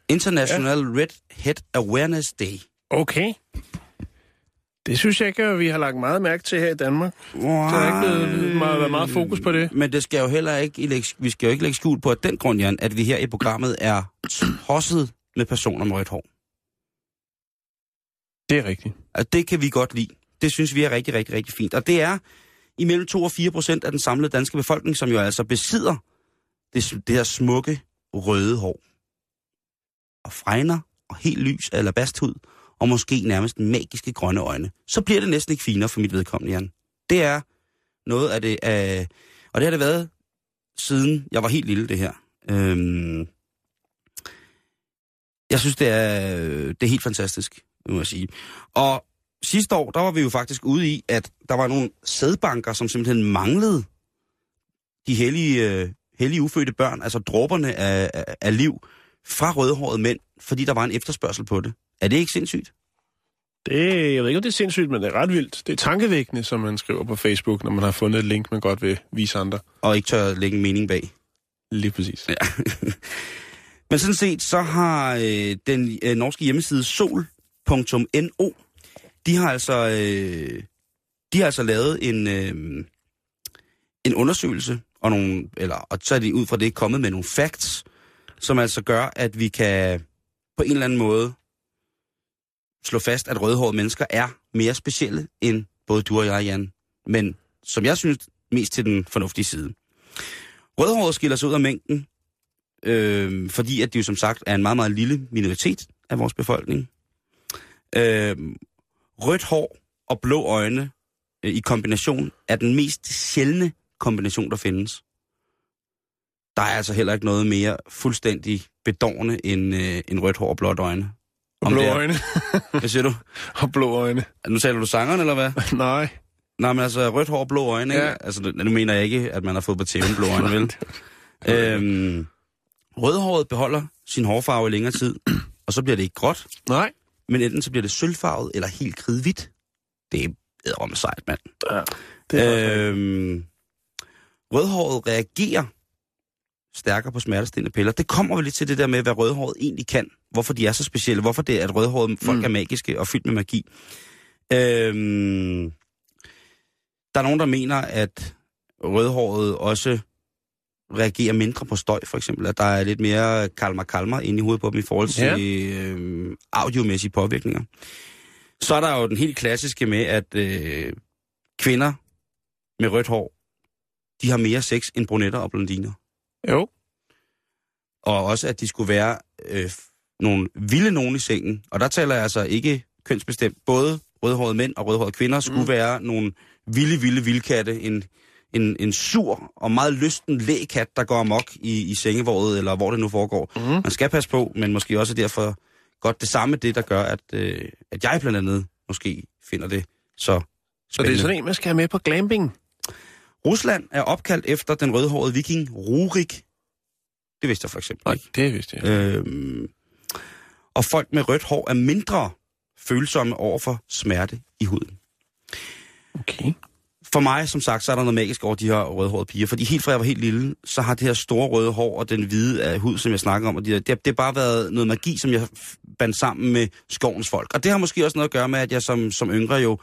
International ja. Red Head Awareness Day. Okay. Det synes jeg ikke, at vi har lagt meget mærke til her i Danmark. Der er ikke blevet meget, været meget fokus på det. Men det skal jo heller ikke, lægge- vi skal jo ikke lægge skjul på, at den grund, Jan, at vi her i programmet er tosset med personer med rødt hår. Det er rigtigt. At det kan vi godt lide. Det synes vi er rigtig, rigtig, rigtig fint. Og det er imellem 2 og 4 procent af den samlede danske befolkning, som jo altså besidder det, det her smukke røde hår. Og fregner og helt lys eller basthud, og måske nærmest magiske grønne øjne. Så bliver det næsten ikke finere for mit vedkommende, Jan. Det er noget af det, af, og det har det været siden jeg var helt lille, det her. Øhm, jeg synes, det er, øh, det er helt fantastisk, må jeg sige. Og sidste år, der var vi jo faktisk ude i, at der var nogle sædbanker, som simpelthen manglede de hellige, øh, hellige ufødte børn, altså dråberne af, af, af liv, fra rødhårede mænd, fordi der var en efterspørgsel på det. Er det ikke sindssygt? Det, jeg ved ikke, om det er sindssygt, men det er ret vildt. Det er tankevækkende, som man skriver på Facebook, når man har fundet et link, man godt vil vise andre. Og ikke tør lægge en mening bag. Lige præcis. Ja. Men sådan set, så har øh, den øh, norske hjemmeside sol.no, de har altså, øh, de har altså lavet en, øh, en undersøgelse og, nogle, eller, og så er de ud fra det kommet med nogle facts, som altså gør, at vi kan på en eller anden måde slå fast, at rødhårede mennesker er mere specielle end både du og jeg, Jan. Men som jeg synes, mest til den fornuftige side. Rødhårede skiller sig ud af mængden, øh, fordi at de jo som sagt er en meget, meget lille minoritet af vores befolkning. Øh, rødt hår og blå øjne øh, i kombination er den mest sjældne kombination, der findes. Der er altså heller ikke noget mere fuldstændig bedårende end, øh, end rødt hår og blåt øjne. Og blå det er- øjne. Hvad siger du? og blå øjne. Nu taler du sangeren, eller hvad? Nej. Nej, men altså rødt hår og blå øjne, ikke? Ja. Altså, nu mener jeg ikke, at man har fået på tæven blå øjne, vel? øhm, rødhåret beholder sin hårfarve i længere tid, og så bliver det ikke gråt, Nej. men enten så bliver det sølvfarvet eller helt kridhvidt. Det er om sejt, mand. Ja, det er øh... Øhm, rødhåret reagerer stærkere på smertestillende piller. Det kommer vel lidt til det der med, hvad rødhåret egentlig kan. Hvorfor de er så specielle. Hvorfor det er, at rødhåret folk Mm. er magiske og fyldt med magi. Øhm, der er nogen, der mener, at rødhåret også reagerer mindre på støj, for eksempel. At der er lidt mere kalmer-kalmer inde i hovedet på dem i forhold til Ja. øhm, audiomæssige påvirkninger. Så er der jo den helt klassiske med, at øh, kvinder med rødt hår, de har mere sex end brunetter og blondiner. Jo. Og også, at de skulle være øh, nogle vilde nogen i sengen. Og der taler jeg altså ikke kønsbestemt. Både rødhårede mænd og rødhårede kvinder skulle mm. være nogle vilde, vilde vildkatte. En, en, en sur og meget lysten lægkat, der går amok i, i sengevåret, eller hvor det nu foregår. Mm. Man skal passe på, men måske også derfor godt det samme det, der gør, at, øh, at jeg blandt andet måske finder det så Så det spændende. er sådan en, man skal have med på glamping. Rusland er opkaldt efter den rødhårede viking Rurik. Det vidste jeg for eksempel Nej, ikke. det vidste jeg. Øhm, og folk med rødt hår er mindre følsomme over for smerte i huden. Okay. For mig, som sagt, så er der noget magisk over de her rødhårede piger. Fordi helt fra jeg var helt lille, så har det her store røde hår og den hvide af hud, som jeg snakker om, og de der, det, det har bare været noget magi, som jeg bandt sammen med skovens folk. Og det har måske også noget at gøre med, at jeg som, som yngre jo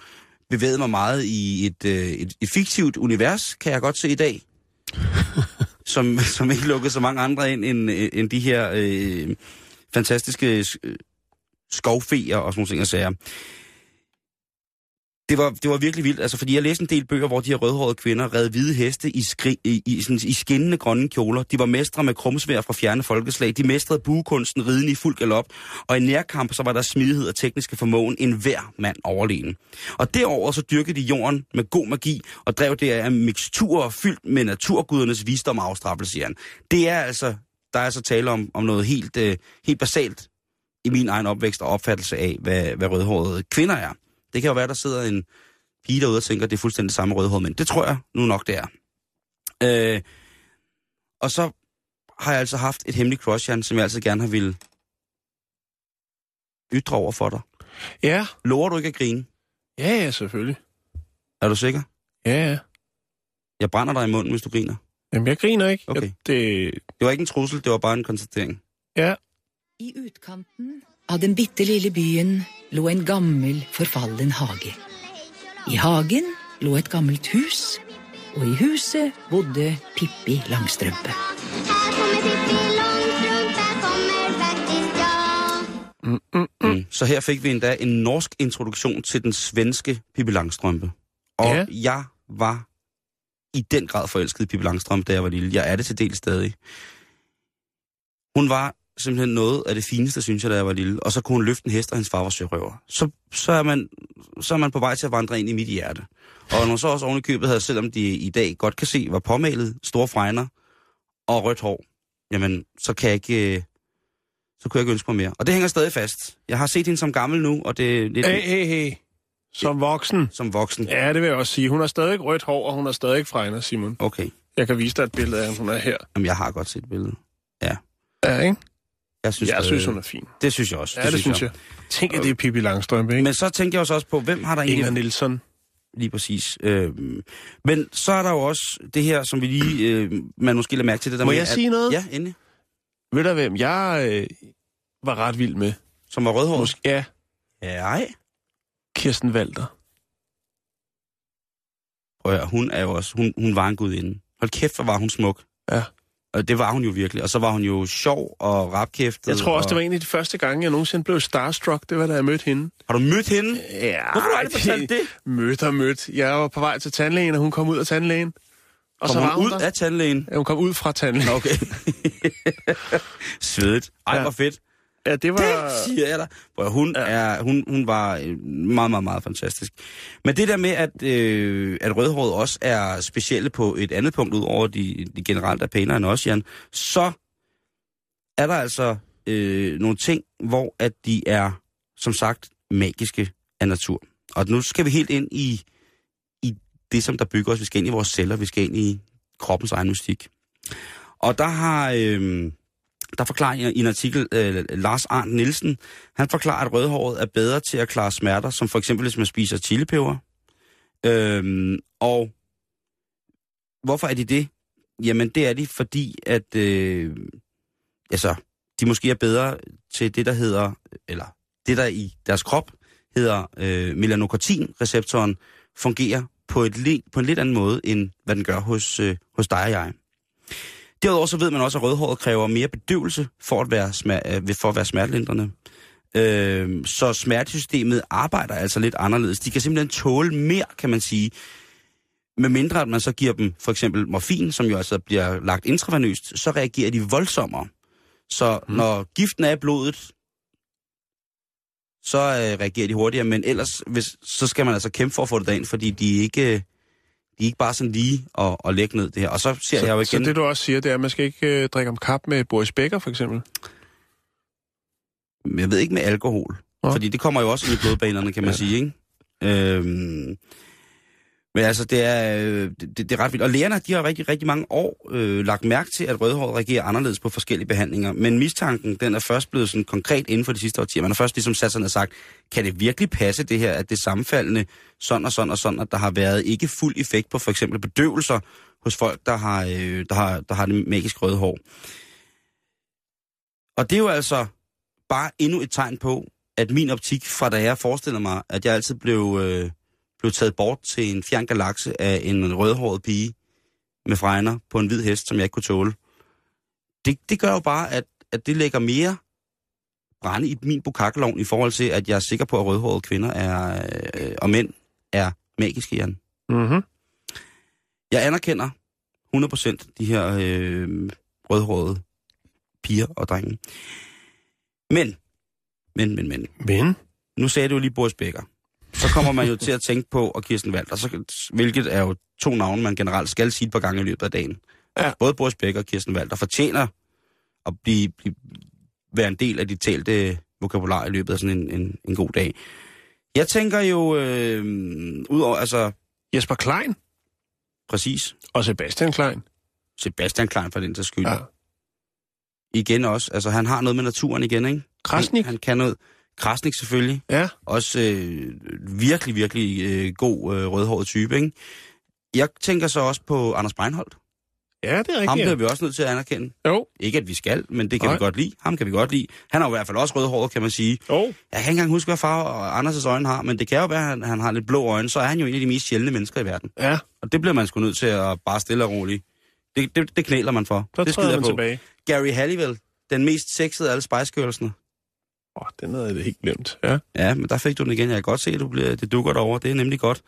bevægede mig meget i et, øh, et, et fiktivt univers, kan jeg godt se i dag. som, som ikke lukkede så mange andre ind, end, end de her øh, fantastiske øh, skovfeer og sådan nogle ting og sager. Det var, det var virkelig vildt, altså, fordi jeg læste en del bøger, hvor de her rødhårede kvinder red hvide heste i, skri, i, i, sådan, i skinnende grønne kjoler. De var mestre med krumsvær fra fjerne folkeslag. De mestrede buekunsten ridende i fuld galop. Og i nærkamp, så var der smidighed og tekniske formåen en hver mand overlegen. Og derover så dyrkede de jorden med god magi, og drev det af miksturer fyldt med naturgudernes visdom og afstraffelse, siger han. Det er altså, der er altså tale om, om noget helt, øh, helt basalt i min egen opvækst og opfattelse af, hvad, hvad rødhårede kvinder er. Det kan jo være, der sidder en pige derude og tænker, at det er fuldstændig samme rødhårede mænd. Det tror jeg nu nok, det er. Øh, og så har jeg altså haft et hemmeligt crush, Jan, som jeg altid gerne har ville ytre over for dig. Ja. Lover du ikke at grine? Ja, ja, selvfølgelig. Er du sikker? Ja, ja. Jeg brænder dig i munden, hvis du griner. Jamen, jeg griner ikke. Okay. Jeg, det, Det var ikke en trussel, det var bare en konstatering. ja. I utkanten av den bitte lille byen lå en gammel, forfallen hage. I hagen lå et gammelt hus, og i huset bodde Pippi Langstrømpe. Her kommer Pippi Langstrømpe, kommer faktisk ja. Mm. Så her fik vi endda en norsk introduktion til den svenske Pippi Langstrømpe. Og Ja. jeg var i den grad forelsket i Pippi Langstrømpe, da jeg var lille. Jeg er det til del stadig. Hun var simpelthen noget af det fineste, synes jeg, da jeg var lille. Og så kunne hun løfte en hest, og hendes far var sørøver. Så, så, er man, så er man på vej til at vandre ind i mit hjerte. Og når så også oven i købet havde, selvom de i dag godt kan se, var påmalet, store fregner og rødt hår, jamen, så kan jeg ikke... øh, Så kunne jeg ikke ønske mig mere. Og det hænger stadig fast. Jeg har set hende som gammel nu, og det er lidt Hey, hey, hey. Som voksen. som voksen. Ja, det vil jeg også sige. Hun har stadig rødt hår, og hun har stadig fregner, Simon. Okay. Jeg kan vise dig et billede af hende, hun er her. Jamen, jeg har godt set et billede. Ja, ikke? Jeg synes, Jeg synes, øh, hun er fin. Det synes jeg også. Ja, det synes jeg. Tænk, at det er Pippi Langstrømpe, ikke? Men så tænker jeg også på, hvem har der Inger egentlig... Nielsen. Lige præcis. Øhm, men så er der jo også det her, som vi lige... Øh, man måske lader mærke til det der Må med... jeg sige noget? Ja, endelig. Ved du hvem? Jeg øh, var ret vild med. Som var rødhåret. Måske, ja, Ja, ej. Kirsten Walter. Prøv at høre, hun er jo også... Hun, hun var en gudinde. Hold kæft, hvor var hun smuk. Ja. Og det var hun jo virkelig. Og så var hun jo sjov og rapkæftet. Jeg tror også, og... det var en af de første gange, jeg nogensinde blev starstruck. Det var, da jeg mødte hende. Har du mødt hende? Ja, Hvorfor har du fortalt det? Mødt og mødt. Jeg var på vej til tandlægen, og hun kom ud af tandlægen. Og Kom så hun var hun ud der. af tandlægen? Ja, hun kom ud fra tandlægen. Okay. Svedigt. Ej, Ja. hvor fedt. Ja, det var... Det siger jeg dig. Hvor hun, ja. er, hun, hun var øh, meget, meget, meget fantastisk. Men det der med, at, øh, at rødhåret også er specielle på et andet punkt, ud over de, de generelt er pænere end os, Jan, så er der altså øh, nogle ting, hvor at de er, som sagt, magiske af natur. Og nu skal vi helt ind i, i det, som der bygger os. Vi skal ind i vores celler, vi skal ind i kroppens egen mystik. Og der har... Øh, der forklarer jeg i en artikel, øh, Lars Arndt Nielsen, han forklarer, at rødhåret er bedre til at klare smerter, som for eksempel hvis man spiser chilipeber. Øhm, og hvorfor er de det? Jamen det er de, fordi at øh, altså, de måske er bedre til det, der hedder, eller det, der i deres krop hedder øh, melanokortin-receptoren, fungerer på, et, på en lidt anden måde, end hvad den gør hos, øh, hos dig og jeg. Derudover så ved man også, at rødhåret kræver mere bedøvelse for at være, smer- øh, for at være smertelindrende. Øh, så smertesystemet arbejder altså lidt anderledes. De kan simpelthen tåle mere, kan man sige. Med mindre at man så giver dem for eksempel morfin, som jo altså bliver lagt intravenøst, så reagerer de voldsommere. Så mm. når giften er i blodet, så øh, reagerer de hurtigere, men ellers hvis, så skal man altså kæmpe for at få det derind, fordi de ikke, de er ikke bare sådan lige at, at lægge ned det her. Og så ser jeg jo Så, igen... så det du også siger, det er, at man skal ikke øh, drikke om kap med Boris Becker, for eksempel? jeg ved ikke med alkohol. Nå. Fordi det kommer jo også ind i blodbanerne, kan man Ja. sige, ikke? Øhm, men altså, det er, øh, det, det er ret vildt. Og lægerne, de har rigtig, rigtig mange år øh, lagt mærke til, at rødhåret reagerer anderledes på forskellige behandlinger. Men mistanken, den er først blevet sådan konkret inden for de sidste årtier. Man har først ligesom sat sig ned og sagt, kan det virkelig passe det her, at det sammenfaldende sådan og sådan og sådan, at der har været ikke fuld effekt på for eksempel bedøvelser hos folk, der har, øh, der har, der har det magisk røde hår. Og det er jo altså bare endnu et tegn på, at min optik, fra da jeg forestiller mig, at jeg altid blev, øh, blev taget bort til en fjern galakse af en rødhåret pige med fregner på en hvid hest, som jeg ikke kunne tåle. Det, det gør jo bare, at, at det lægger mere brænde i min bukakkelovn i forhold til, at jeg er sikker på, at rødhårede kvinder er, øh, og mænd er magiske, Jan. Mm-hmm. Jeg anerkender 100% de her øh, rødhårede piger og drenge. Men, men, men, men, Men? nu sagde du jo lige Boris Becker. Så kommer man jo til at tænke på, og Kirsten Walter, så, hvilket er jo to navne, man generelt skal sige et par gange i løbet af dagen. Ja. Både Boris Becker og Kirsten Walter fortjener at blive, blive, være en del af de talte vokabular i løbet af sådan en, en, en god dag. Jeg tænker jo, øh, udover, altså, Jesper Klein præcis, og Sebastian Klein. Sebastian Klein for den til skyld. Ja. Igen også, altså han har noget med naturen igen, ikke? Krasnik. Han, han kan noget. Krasnik selvfølgelig. Ja. Også øh, virkelig, virkelig øh, god øh, rødhåret type, ikke? Jeg tænker så også på Anders Breinholt. Ja, det er Ham rigtigt. bliver vi også nødt til at anerkende. Jo. Ikke at vi skal, men det kan Nej. vi godt lide. Ham kan vi godt lide. Han har jo i hvert fald også rødhåret, kan man sige. Jo. Jeg kan ikke engang huske, hvad farve Anders' øjne har, men det kan jo være, at han, han har lidt blå øjne. Så er han jo en af de mest sjældne mennesker i verden. Ja, Og det bliver man sgu nødt til at bare stille og roligt. Det, det, det knæler man for. der det skider man på. tilbage. Gary Halliwell, den mest sexede af alle Spice Girls'ene. Åh, oh, den havde jeg helt glemt. Ja. Ja, men der fik du den igen. Jeg kan godt se, at du bliver, det dukker derovre. Det er nemlig godt.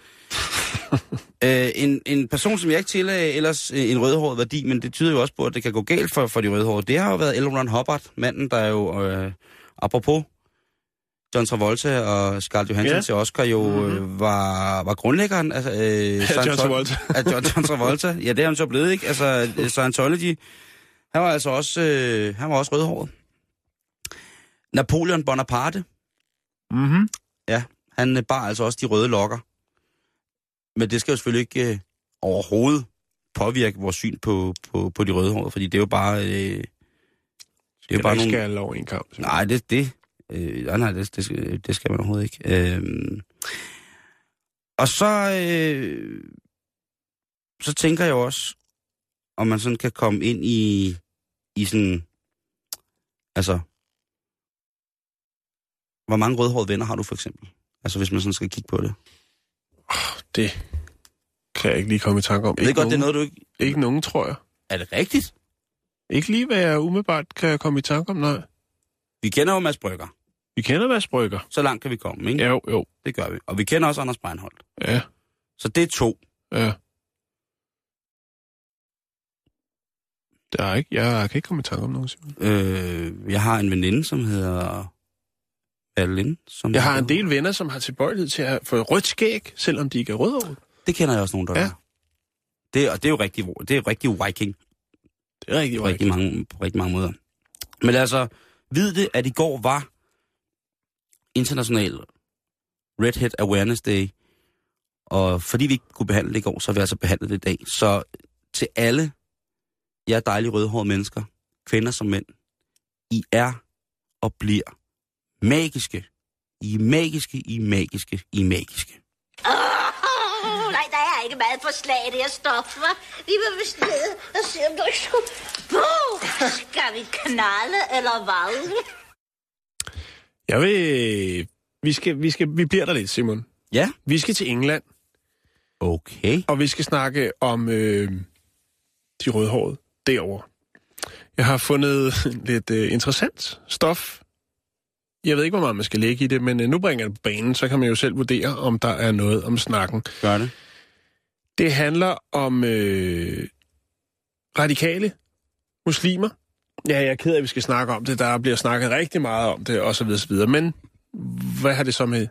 øh, en, en person, som jeg ikke tillagde ellers øh, en rødhåret værdi, men det tyder jo også på, at det kan gå galt for, for de rødhårede. Det har jo været L. Ron Hubbard, manden, der jo, øh, apropos John Travolta og Scarlett Johansson ja. til Oscar, jo øh, var, var grundlæggeren altså, øh, John Scientol- Travolta. af John, John Travolta. Ja, det er han så blevet, ikke? Altså, øh, Scientology. Han var altså også, øh, han var også rødhåret. Napoleon Bonaparte, Mm-hmm. Ja, han øh, bar altså også de røde lokker. Men det skal jo selvfølgelig ikke øh, overhovedet påvirke vores syn på, på, på de røde hår, fordi det er jo bare... Øh, det er jo bare ikke nogle... skal over en kamp. Nej, det, det, øh, nej, nej, det, det, skal, det skal man overhovedet ikke. Øh, og så, øh, så tænker jeg også, om man sådan kan komme ind i, i sådan, altså, hvor mange rødhårede venner har du for eksempel? Altså hvis man sådan skal kigge på det. Det kan jeg ikke lige komme i tanke om. Jeg ved ikke godt, det er nogen, noget, du ikke... Ikke nogen, tror jeg. Er det rigtigt? Ikke lige, hvad jeg umiddelbart kan komme i tanke om, nej. Vi kender jo Mads Brygger. Vi kender Mads Brygger. Så langt kan vi komme, ikke? Jo, jo. Det gør vi. Og vi kender også Anders Breinholt. Ja, Så det er to. ja. Der er ikke, jeg kan ikke komme i tanke om nogen, Simon. Øh, jeg har en veninde, som hedder Madeline. Som Jeg har en del venner, som har tilbøjelighed til at få rødt skæg, selvom de ikke er rødhåret. Det kender jeg også nogen, der Ja. ja. Det, og det er jo rigtig, det er rigtig viking Det er rigtig, på rigtig, mange, på rigtig mange måder. Men altså, vid det, at i går var International Redhead Awareness Day, og fordi vi ikke kunne behandle det i går, så har vi altså behandlet det i dag. Så til alle jer dejlige rødhårede mennesker, kvinder som mænd, I er og bliver magiske. I er magiske, I er magiske, I er magiske. Oh, nej, der er ikke meget for slag i det her stof, hva'? Vi vil vist ned og se, om du ikke skulle... Uh, skal vi knalde, eller hvad? Jeg vil... Vi, skal, vi, skal, vi bliver der lidt, Simon. Ja. Vi skal til England, Okay. og vi skal snakke om øh, de rødhårede derovre. Jeg har fundet lidt øh, interessant stof. Jeg ved ikke, hvor meget man skal lægge i det, men øh, nu bringer jeg det på banen, så kan man jo selv vurdere, om der er noget om snakken. Gør det. Det handler om øh, radikale muslimer. Ja, jeg er ked af, at vi skal snakke om det. Der bliver snakket rigtig meget om det, og så videre. Men hvad har det så med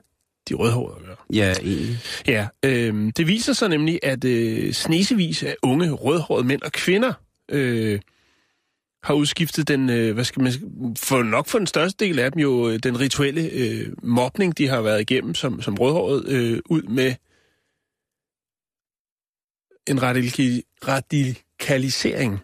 de rødhårede at gøre? Ja, egentlig. Ja, øh, det viser sig nemlig, at øh, snesevis af unge rødhårede mænd og kvinder øh, har udskiftet den, øh, hvad skal man for nok for den største del af dem jo, øh, den rituelle øh, mobning, de har været igennem som, som rødhåret, øh, ud med en radikal, radikalisering.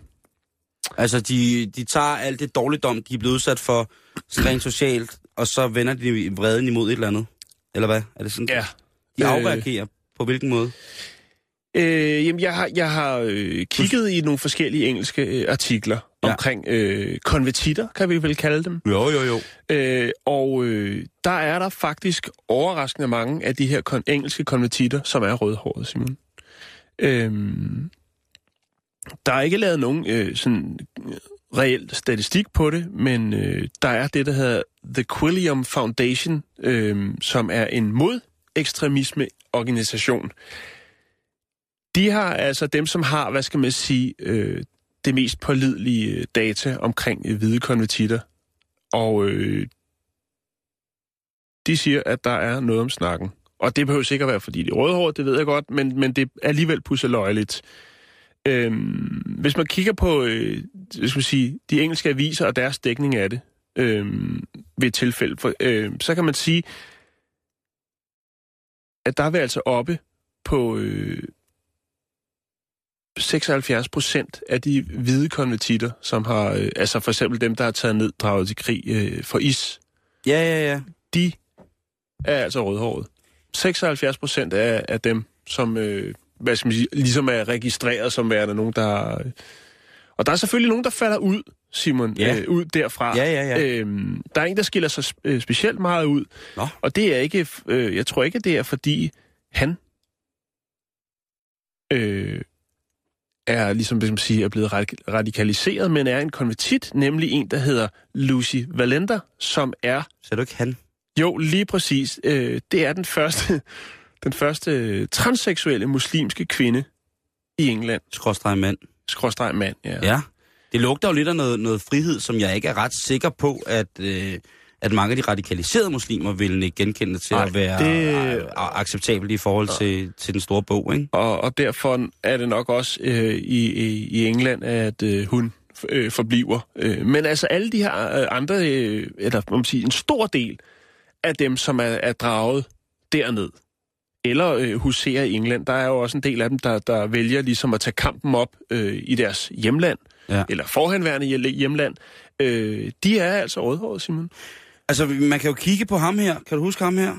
Altså, de, de tager alt det dårligdom, de er blevet udsat for, rent socialt, og så vender de vreden imod et eller andet. Eller hvad? Er det sådan? Ja. De Øh. afreagerer. På hvilken måde? Øh, jamen, jeg har, jeg har øh, kigget i nogle forskellige engelske øh, artikler Ja. omkring øh, konvertitter, kan vi vel kalde dem. Jo, jo, jo. Øh, og øh, der er der faktisk overraskende mange af de her kon- engelske konvertitter, som er rødhårede, Simon. Øhm, der er ikke lavet nogen øh, sådan øh, reel statistik på det, men øh, der er det, der hedder The Quilliam Foundation, øh, som er en mod-ekstremisme-organisation. De har altså dem, som har, hvad skal man sige, øh, det mest pålidelige øh, data omkring øh, hvide konvertitter. Og øh, de siger, at der er noget om snakken. Og det behøver sikkert være, fordi de er rødhårede, det ved jeg godt, men, men det er alligevel pusseløjeligt. Øhm, hvis man kigger på øh, hvad skal man sige, de engelske aviser og deres dækning af det, øh, ved et tilfælde, for, øh, så kan man sige, at der er vi altså oppe på øh, 76 procent af de hvide konvertitter, som har, øh, altså for eksempel dem, der har taget ned, draget til krig øh, for is, Ja, ja, ja. de er altså rødhåret. 76 procent af, af dem, som øh, hvad skal man sige, ligesom er registreret som værende nogen, der... Øh, og der er selvfølgelig nogen, der falder ud, Simon, Ja. øh, ud derfra. Ja, ja, ja. Øhm, der er en, der skiller sig sp- øh, specielt meget ud. Nå. Og det er ikke... Øh, jeg tror ikke, det er, fordi han øh, er ligesom, skal man sige, er blevet radik- radikaliseret, men er en konvertit, nemlig en, der hedder Lucy Valenter, som er Så er du ikke han? jo, lige præcis. Øh, det er den første, den første øh, transseksuelle muslimske kvinde i England. Skråstrej mand. Skråstreg mand, ja. Ja. Det lugter jo lidt af noget, noget frihed, som jeg ikke er ret sikker på, at, øh, at mange af de radikaliserede muslimer vil ikke genkende til Nej, at være det- acceptabelt i forhold til, til den store bog, ikke? Og, og derfor er det nok også øh, i, i, i England, at øh, hun øh, forbliver. Øh, men altså alle de her øh, andre, øh, eller må man sige, en stor del af dem, som er, er draget derned, eller øh, huserer i England, der er jo også en del af dem, der, der vælger ligesom at tage kampen op øh, i deres hjemland, Ja. eller forhenværende hje- hjemland. Øh, de er altså rødhårede, Simon. Altså, man kan jo kigge på ham her. Kan du huske ham her?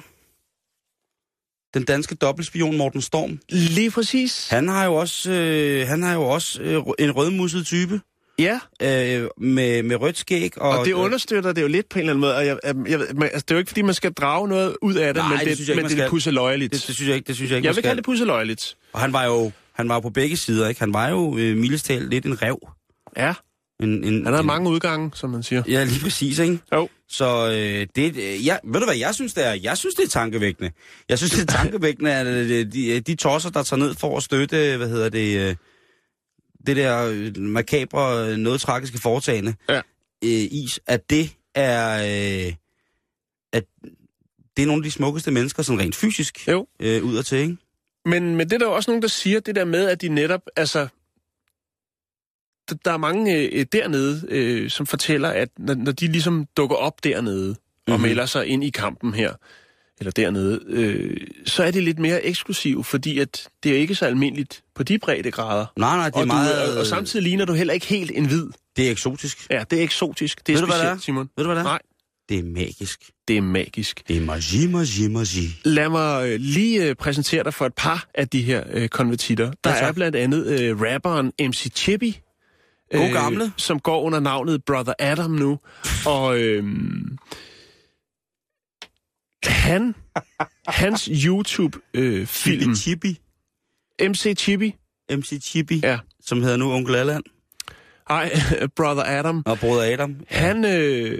Den danske dobbeltspion Morten Storm. Lige præcis. Han har jo også, øh, han har jo også øh, en rødmusset type. Ja, øh, med, med rødt skæg. Og, og det understøtter det jo lidt på en eller anden måde. Og jeg, jeg, jeg, altså, det er jo ikke, fordi man skal drage noget ud af det, Nej, men det det, synes jeg ikke, men man det er pusseløjeligt. Det, det, synes jeg ikke, det synes jeg ikke, jeg vil kalde det pusseløjeligt. Og han var jo, han var jo på begge sider, ikke? Han var jo øh, mildest talt lidt en rev. Ja, En, en, han har en, mange udgange, som man siger. Ja, lige præcis, ikke? Jo. Så øh, det, øh, ja, ved du hvad jeg synes, det er? Jeg synes, det er tankevækkende. Jeg synes, det er tankevækkende, at øh, de, de tosser, der tager ned for at støtte, hvad hedder det, øh, det der øh, makabre, øh, noget tragiske foretagende, Ja. øh, is, at det er, øh, at det er nogle af de smukkeste mennesker, sådan rent fysisk, Jo. øh, ud og til, ikke? Men, men det er der også nogen, der siger det der med, at de netop, altså... Der, er mange øh, dernede, øh, som fortæller, at når, når de ligesom dukker op dernede mm-hmm. og Mhm. melder sig ind i kampen her, eller dernede, øh, så er det lidt mere eksklusivt, fordi at det er ikke så almindeligt på de brede grader. Nej, nej, det er og, meget... du, og, samtidig ligner du heller ikke helt en hvid. Det er eksotisk. Ja, det er eksotisk. Det er Ved du, hvad specielt, det er? Simon. Ved du, hvad det er? Nej, Det er magisk. det er magisk. Det er magi, magi, magi. Lad mig øh, lige øh, præsentere dig for et par af de her øh, konvertitter. Der Ja, er blandt andet øh, rapperen MC Chippy. God gamle. Som går under navnet Brother Adam nu. Og øh, han, hans YouTube-film, Philly Chippy. MC Chippy, MC Chippy, Ja. som hedder nu Onkel Allan ej, Brother Adam, og Broder Adam. han, øh,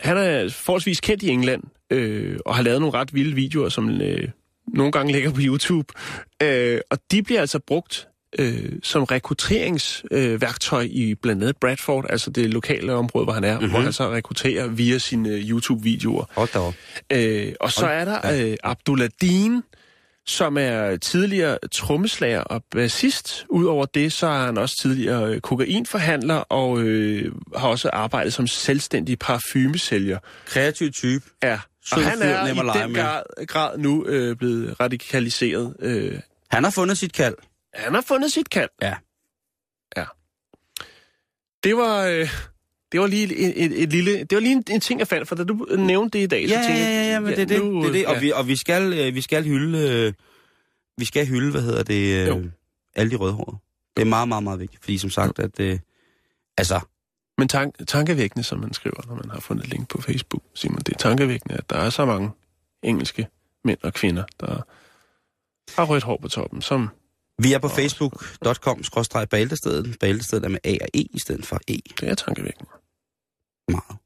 han er forholdsvis kendt i England, øh, og har lavet nogle ret vilde videoer, som øh, nogle gange ligger på YouTube. Øh, og de bliver altså brugt øh, som rekrutteringsværktøj øh, i blandt andet Bradford, altså det lokale område, hvor han er, mm-hmm. hvor han så rekrutterer via sine øh, YouTube-videoer. Hold da op. Øh, og så er der øh, Abdullah Dean, som er tidligere trommeslager og bassist. Udover det, så er han også tidligere øh, kokainforhandler og øh, har også arbejdet som selvstændig parfumesælger. Kreativ type. Ja, og han er i den grad, grad nu øh, blevet radikaliseret. Øh, Han har fundet sit kald. Han har fundet sit kald. Ja. Ja. Det var... Øh, det var lige et, et, et lille... Det var lige en, en ting, jeg fandt, for da du nævnte det i dag, så Ja, tænkte ja, jeg... ja, ja, men det er det. nu, det, er det. Og, ja. vi, og vi skal, øh, vi skal hylde, øh, vi skal hylde, hvad hedder det, øh, Jo. alle de rødhårede. Det er meget, meget, meget vigtigt, fordi som sagt, at, øh, altså, Men tank, tankevækkende, som man skriver, når man har fundet et link på Facebook, Simon, det er tankevækkende, at der er så mange engelske mænd og kvinder, der har rødt hår på toppen, som... vi er på facebook.com, skråstreg Bæltestedet. Bæltestedet er med A og E i stedet for E. Det er tankevækkende. Meget.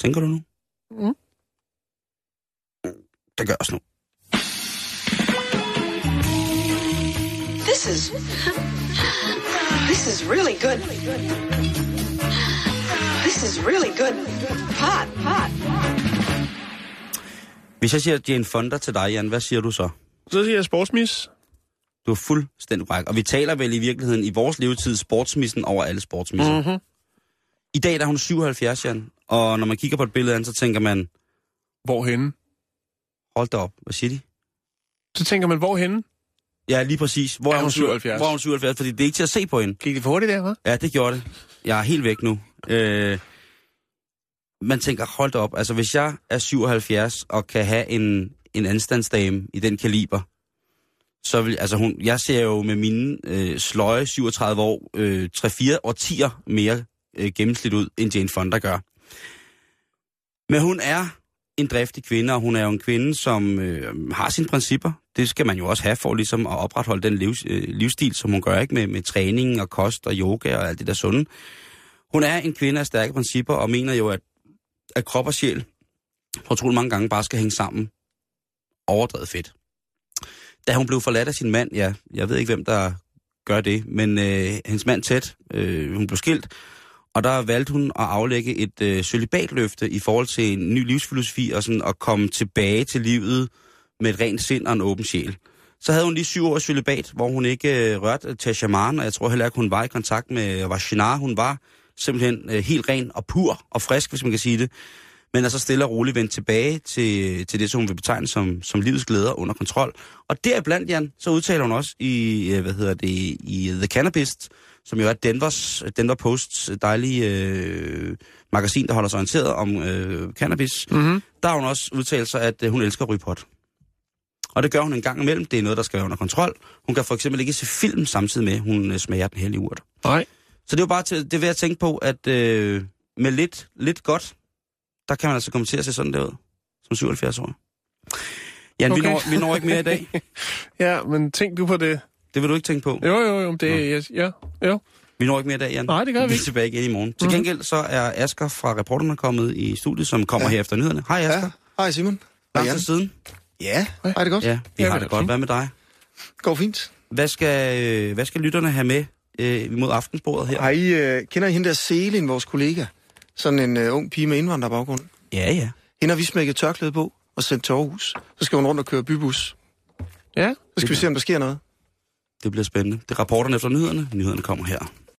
Tænker du nu? Mm. Det gør os nu. This is. This is really good. This is really good. Hot, hot. Hvis jeg siger Jane Fonda til dig, Jan, hvad siger du så? Så siger jeg sportsmis. Du er fuldstændig korrekt. Og vi taler vel i virkeligheden i vores levetid sportsmissen over alle sportsmisser. Mm. Mm-hmm. I dag der er hun 77, Jan. Og når man kigger på et billede af hende, så tænker man, Hvorhenne? hold da op, hvad siger de? Så tænker man, hvorhenne? Ja, lige præcis. Hvor Er hun 77? Hvor er hun 77? Fordi det er ikke til at se på hende. Gik det for hurtigt der, hva'? Ja, det gjorde det. Jeg er helt væk nu. Øh, man tænker, hold da op. Altså, hvis jeg er 77 og kan have en, en anstandsdame i den kaliber, så vil, altså hun, jeg ser jo med mine øh, sløje 37 år, øh, 3-4 årtier mere øh, gennemsnit ud, end Jane Fonda gør. Men hun er en driftig kvinde, og hun er jo en kvinde, som øh, har sine principper. Det skal man jo også have for ligesom at opretholde den livs, øh, livsstil, som hun gør, ikke med, med træning og kost og yoga og alt det der sunde. Hun er en kvinde af stærke principper, og mener jo, at, at krop og sjæl, utrolig mange gange, bare skal hænge sammen. Overdrevet fedt. Da hun blev forladt af sin mand, ja, jeg ved ikke, hvem der gør det, men øh, hendes mand tæt, øh, hun blev skilt, og der valgte hun at aflægge et øh, celibatløfte i forhold til en ny livsfilosofi og sådan at komme tilbage til livet med et rent sind og en åben sjæl. Så havde hun lige syv års celibat, hvor hun ikke øh, rørte til shaman, og jeg tror heller ikke, hun var i kontakt med Vashina. Hun var simpelthen øh, helt ren og pur og frisk, hvis man kan sige det. Men er så stille og roligt vendt tilbage til, til det, som hun vil betegne som, som livets glæder under kontrol. Og deriblandt, Jan, så udtaler hun også i, øh, hvad hedder det, i The Cannabist, som jo er Denvers, Denver Posts dejlige øh, magasin, der holder sig orienteret om øh, cannabis. Mm-hmm. Der har hun også udtalt sig, at øh, hun elsker at ryge pot. Og det gør hun en gang imellem. Det er noget, der skal være under kontrol. Hun kan for eksempel ikke se film samtidig med, hun øh, smager den hellige urt. Nej. Så det er jo bare til, det er ved at tænke på, at øh, med lidt, lidt godt, der kan man altså komme til at se sådan der ud, som 77 år. Jan, okay. vi, når, vi når ikke mere i dag. Ja, men tænk du på det. Det vil du ikke tænke på. Jo, jo, jo, det er... Ja, jo. Vi når ikke mere i dag, Jan. Nej, det gør vi Vi er ikke. tilbage igen i morgen. Til Mhm. gengæld så er Asger fra reporterne kommet i studiet, som kommer ja. her efter nyhederne. Hej Asger. Ja. Hej Simon. Lang Hej, tid siden. Ja, hej det godt. Ja, vi Ja, har det det er godt. Hvad med dig? Går fint. Hvad skal, øh, hvad skal lytterne have med øh, imod aftensbordet her? I, øh, kender I hende der Selin, vores kollega? Sådan en øh, ung pige med indvandrerbaggrund. Ja, ja. Hende har vi smækket tørklæde på og sendt til Aarhus. Så skal hun rundt og køre bybus. Ja. Så skal vi se, om der sker noget. Det bliver spændende. Det er rapporterne efter nyhederne. Nyhederne kommer her.